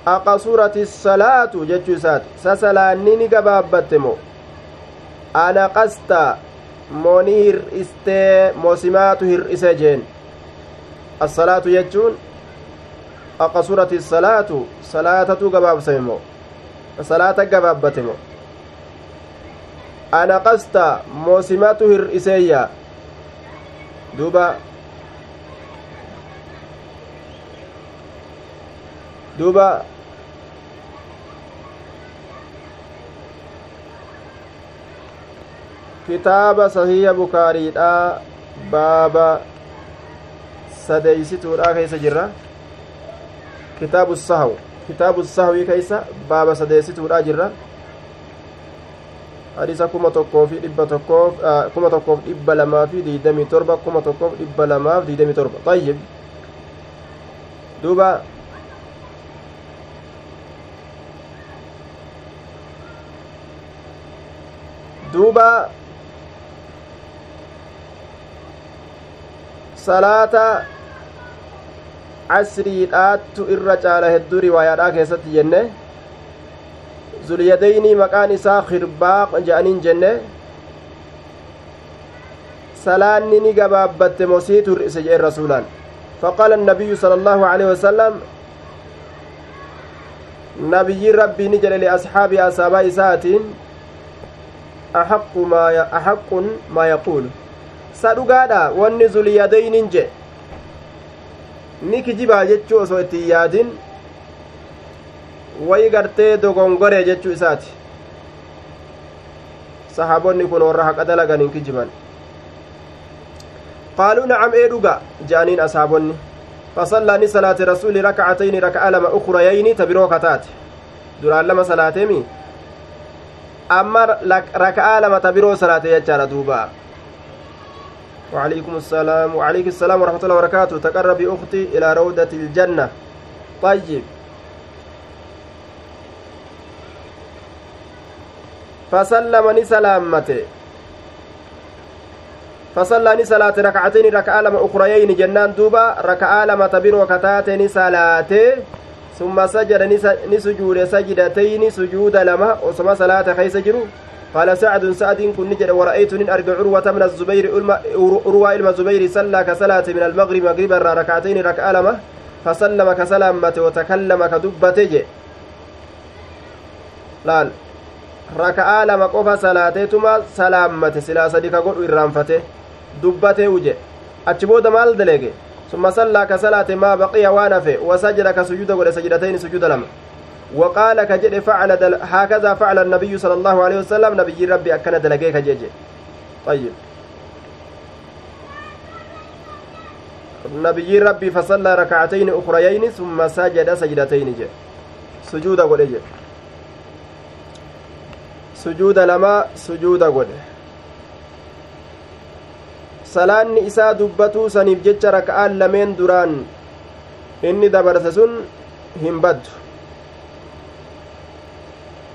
aqasurati salaatu jechuu isaati sasalaanni ni gabaabbatte moo anaqasta moo ni hir'istee moosimaatu hir'ise jeen assalaatu jechuun aqasurati salaatu salaatatu gabaabsame moo salaata gabaabbate moo anaqasta moosimatu hir'iseeyya duuba duuba kitaaba sahiya bukaariidha baaba sadeeysituudha keessa jirra kitaabu sahaw kitaabu sahwii keessa baaba sadeessituudha jirra hadiisa kuma tokkoo fi dhibba tokkoof kuma tokkoof dhibba lamaa fi diidamii torba kuma tokkoof dhibba lamaaf diidamii torba tayyib duuba duuba salaata casriidhaattu irra caala hedduu riwaayaadhaa keessatti jenne zulyadaynii maqaan isaa khirbaaq je'aniin jenne salaanni ni gabaabbatte mosii tur'ise jeen rasuulaan فقال النبي صلى الله عليه وسلم نبي ربي نجل لأصحاب أصحاب إساتين أحق ما أحق ما يقول sadhugaadha wanni zuliyadaynin je ni kijibaa jechuu osoo itti yaadin wayi gartee dogongore jechuu isaati sahaabonni kun warra haqa dalagan hin kijiban qaaluu nacam ee dhuga je'aniin asaabonni fasallaa ni salaate rasuuli rakacatayni raka'a lama ukurayayni ta biroo kataate duraan lama salaateemi amma raka'aa lama ta biroo salaate jechaadha duuba وعليكم السلام وعليك السلام ورحمة الله وبركاته تقربي أختي إلى روضة الجنة طيب فسلم سلامته فصلى صلاة ركعتين ركعة لما أخريين جنان دوبا ركعة لما تبين وكتاتين صلاة ثم سجد نسجود سجدتين سجود لما وسما صلاة خيس جرو. قال سعد سعد كن نجد ورأيت إن أرجع عروة من الزبير عروة إلما الزبير صلى كصلاة من المغرب مغربا ركعتين ركعة لما فسلم كسلامة وتكلم كدبته laal raka'aa lama qofa salaateetuma salaammate silaa sadi ka godhu irraanfate dubbatee uje achi booda maal dalege summa sallaa ka salaate maa baqiya waan hafe wasajada ka sujuda godhe sajdatayni sujuda lama وقال كجد فعل دل... هكذا فعل النبي صلى الله عليه وسلم نبي ربي أكن دلقيك جيجي طيب نبي ربي فصلى ركعتين أخريين ثم سجد سجدتين جي سجود جي sujuuda lama sujuuda godhe salaanni isaa dubbatuu saniif jecha raka'aan lameen duraan inni dabarse sun hin baddu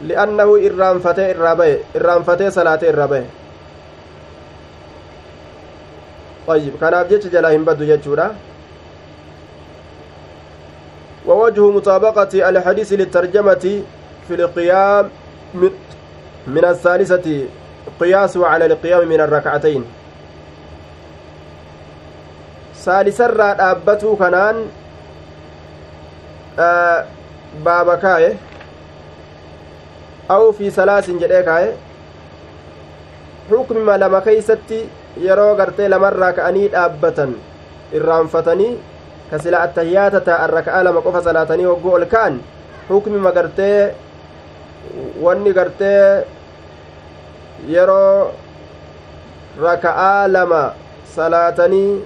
li'annahu irraanfatee irraa baye irraanfatee salaatee irraa baye طيب jecha jalaa hin baddu jechuudha ووجه مطابقة الحديث للترجمة في القيام من الثالثة قياس على القيام من الركعتين saalisarraa dhaabbatuu kanaan baaba kaaye aw fi salaasin jedhee kaaye xukmima lama keeysatti yeroo gartee lamarraa ka'anii dhaabbatan irraanfatanii ka sila attahiyaata taa'an raka'a lama qofa salaatanii hogguu ol ka'an xukmima gartee wanni gartee yeroo raka'aa lama salaatanii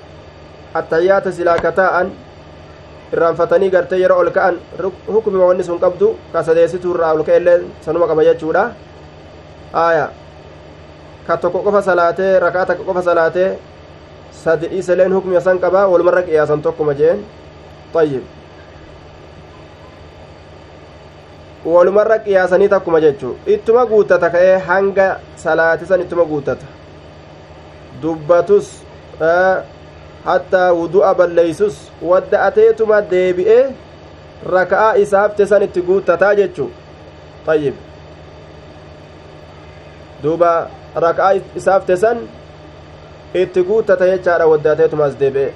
attayyaata silaa ka taa'an irraanfatanii gartee yeroo ol ka'an hukmima wanni sun qabdu ka sadeessituu irraa ol ka'ellee sanuma qaba jechuudha aya ka tokko qofa salaatee rakaa takka qofa salaatee sadi dhiiseleen hukmima san qaba walumarra qiyaasan tokkuma jeen ayyib walumarra qiyaasanii takkuma jechuu. Ittuma guuttata ka'ee hanga salaatisan ittuma guuttata. Dubbatus hattaa wudu'a balleeysus wadda'ateetuma deebi'ee raka'aa isaafte san itti guuttataa jechuu. Ayyib duuba raka'aa isaafte san itti guuttata jechaadha wadda'ateetumaas deebi'ee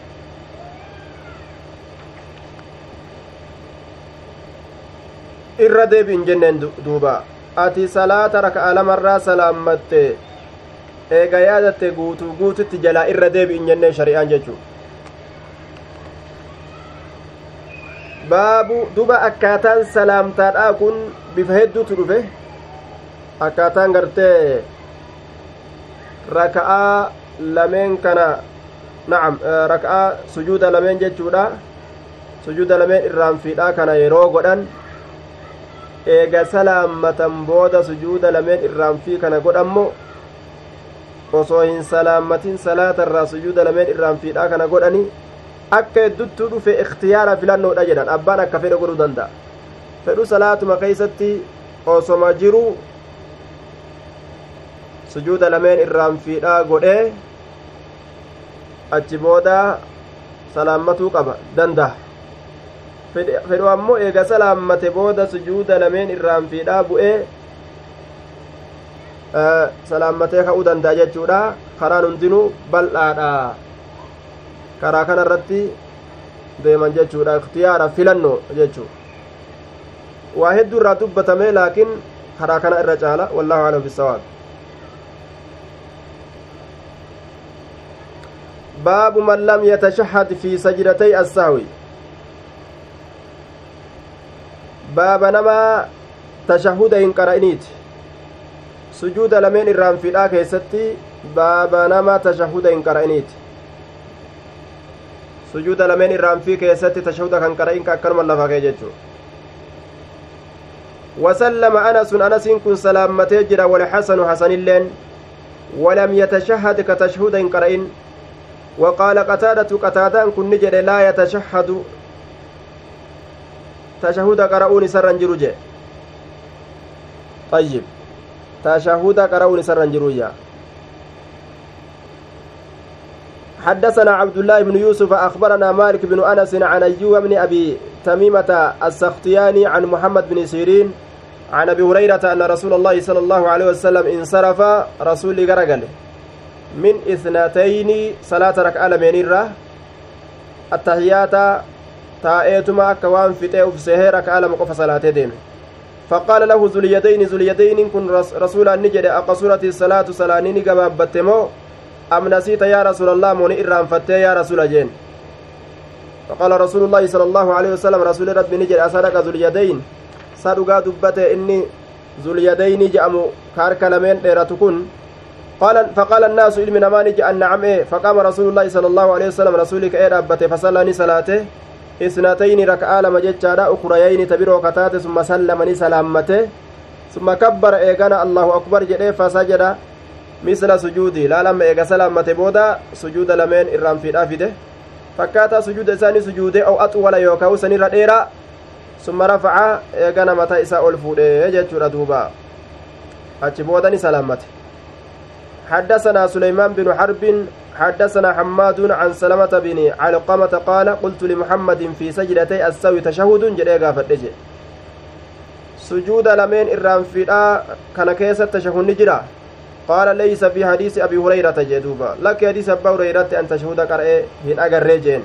irra deebi'in jenneen duuba. Ati salaata raka'a lamarraa salaammatte eega yaadatte guutuu guututti jalaa irra deebi'in jenneen shari'aan jechuu baabu duba akkaataan salaamtaadhaa kun bifa hedduutu dhufe. Akkaataan gartee raka'aa lameen kana na'am raka'aa sujuuda lameen jechuudha. Sujuuda lameen irraanfiidhaa kana yeroo godhan eega salaammatan booda sujuuda lameen irraanfii kana godhammo osoo hin salaammatin salaata irraa sujuuda lameen irraanfiidhaa kana godhani akka hedduttuu dhufe ikhtiyaara filannoodha jedhan abbaan akka fedhe godhuu danda'a fedhu salaatuma keeysatti osoma jiru sujuuda lameen irraanfiidhaa godhee achi booda salaammatuu qaba danda'a fedhu ammoo eega salaammate booda sujuuda lameen irraanfiidhaa bu'ee salaammatee ka'uu danda'a jechuudha karaan hundinuu bal'aadha karaa kana irratti deeman jechuudha ikhtiyaara filannoo jechuu waa hedduu irraa dubbatame laakiin karaa kana irra caala wallahu alam bisawaab baabu man lam yatashahad fi sajdatay assahwi baaba nama tashahuda hin qara'iniiti sujuuda lameen irraanfiidhaa keessatti baaba nama tashahuda hin qara'iniiti sujuuda lameen irraanfii keessatti tashahuda kan qara'in ka akkanuma lafa kee jechuu وسلم أنس أنس كن سلامته جرا والحسن حسن اللين ولم يتشهد كتشهد قرئن وقال قتادة قتادة كن نجر لا يتشهد tashahuda qara'uun isarran jiru jee? Ayyib tashahuda qara'uun isarran حدثنا عبد الله بن يوسف أخبرنا مالك بن أنس عن أيوب بن أبي تميمة السختياني عن محمد بن سيرين عن أبي هريرة أن رسول الله صلى الله عليه وسلم انصرف رسول غرقل من إثنتين صلاة ركعة لمن التحيات تاءيتما akka waan fixee ufsehee rakaa lama qofa salaatee deeme. اليدين ذو اليدين كن رسول النجد أقصرت الصلاة سلانين قبابت مو أم نسيت يا رسول الله موني إرام فتي يا رسول جين فقال رسول الله صلى الله عليه وسلم رسول ربي نجد أصدق ذو اليدين صدقا دبته إني ذو اليدين جأمو كارك لمن ديرتكن قال فقال الناس علم نمان جاء نعم إيه فقام رسول الله صلى الله عليه وسلم رسولك إيه ربته فصلاني صلاته raka'aa lama jechaadha ukurayayni tabiroo kataate summa sallamani salaammate summa kabbara eegana allahu akbar jedhee fasajada misla sujuudi laalamma eega salaammate booda sujuuda lameen irraan fiidhaa fide fakkaataa sujuuda isaanii sujuude aw axwala yookaa sanirra dheeraa summa rafaca eegana mataa isaa ol fuudhe jechuudha duuba achi boodani salaammate حدثنا سليمان بن حرب حدثنا حماد عن سلمة بن علقمة قال قلت لمحمد في سجدتي السوي تشهد جري غافت سجود لمن إرام فدا كان كيس التشهد نجرا. قال ليس في حديث أبي هريرة جدوبا لك حديث أبي هريرة أن تشهد قرأ هن أجر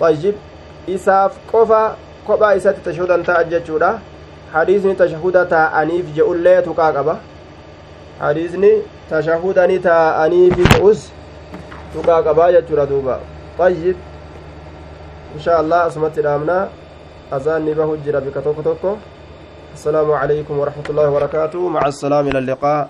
طيب إساف قفا قبا إسات تشهد أنت أججودا حديثني تشهد تا أنيف جئولي تقاقبا حديثني tashahudani taa'aniifi ta'us tuqaa qabaa jechuudha duuba ayyib insha allah asumatti dhaamna azaanni bahu jira bika tokko tokko السلام عليكم ورحمة الله وبركاته مع السلام إلى اللقاء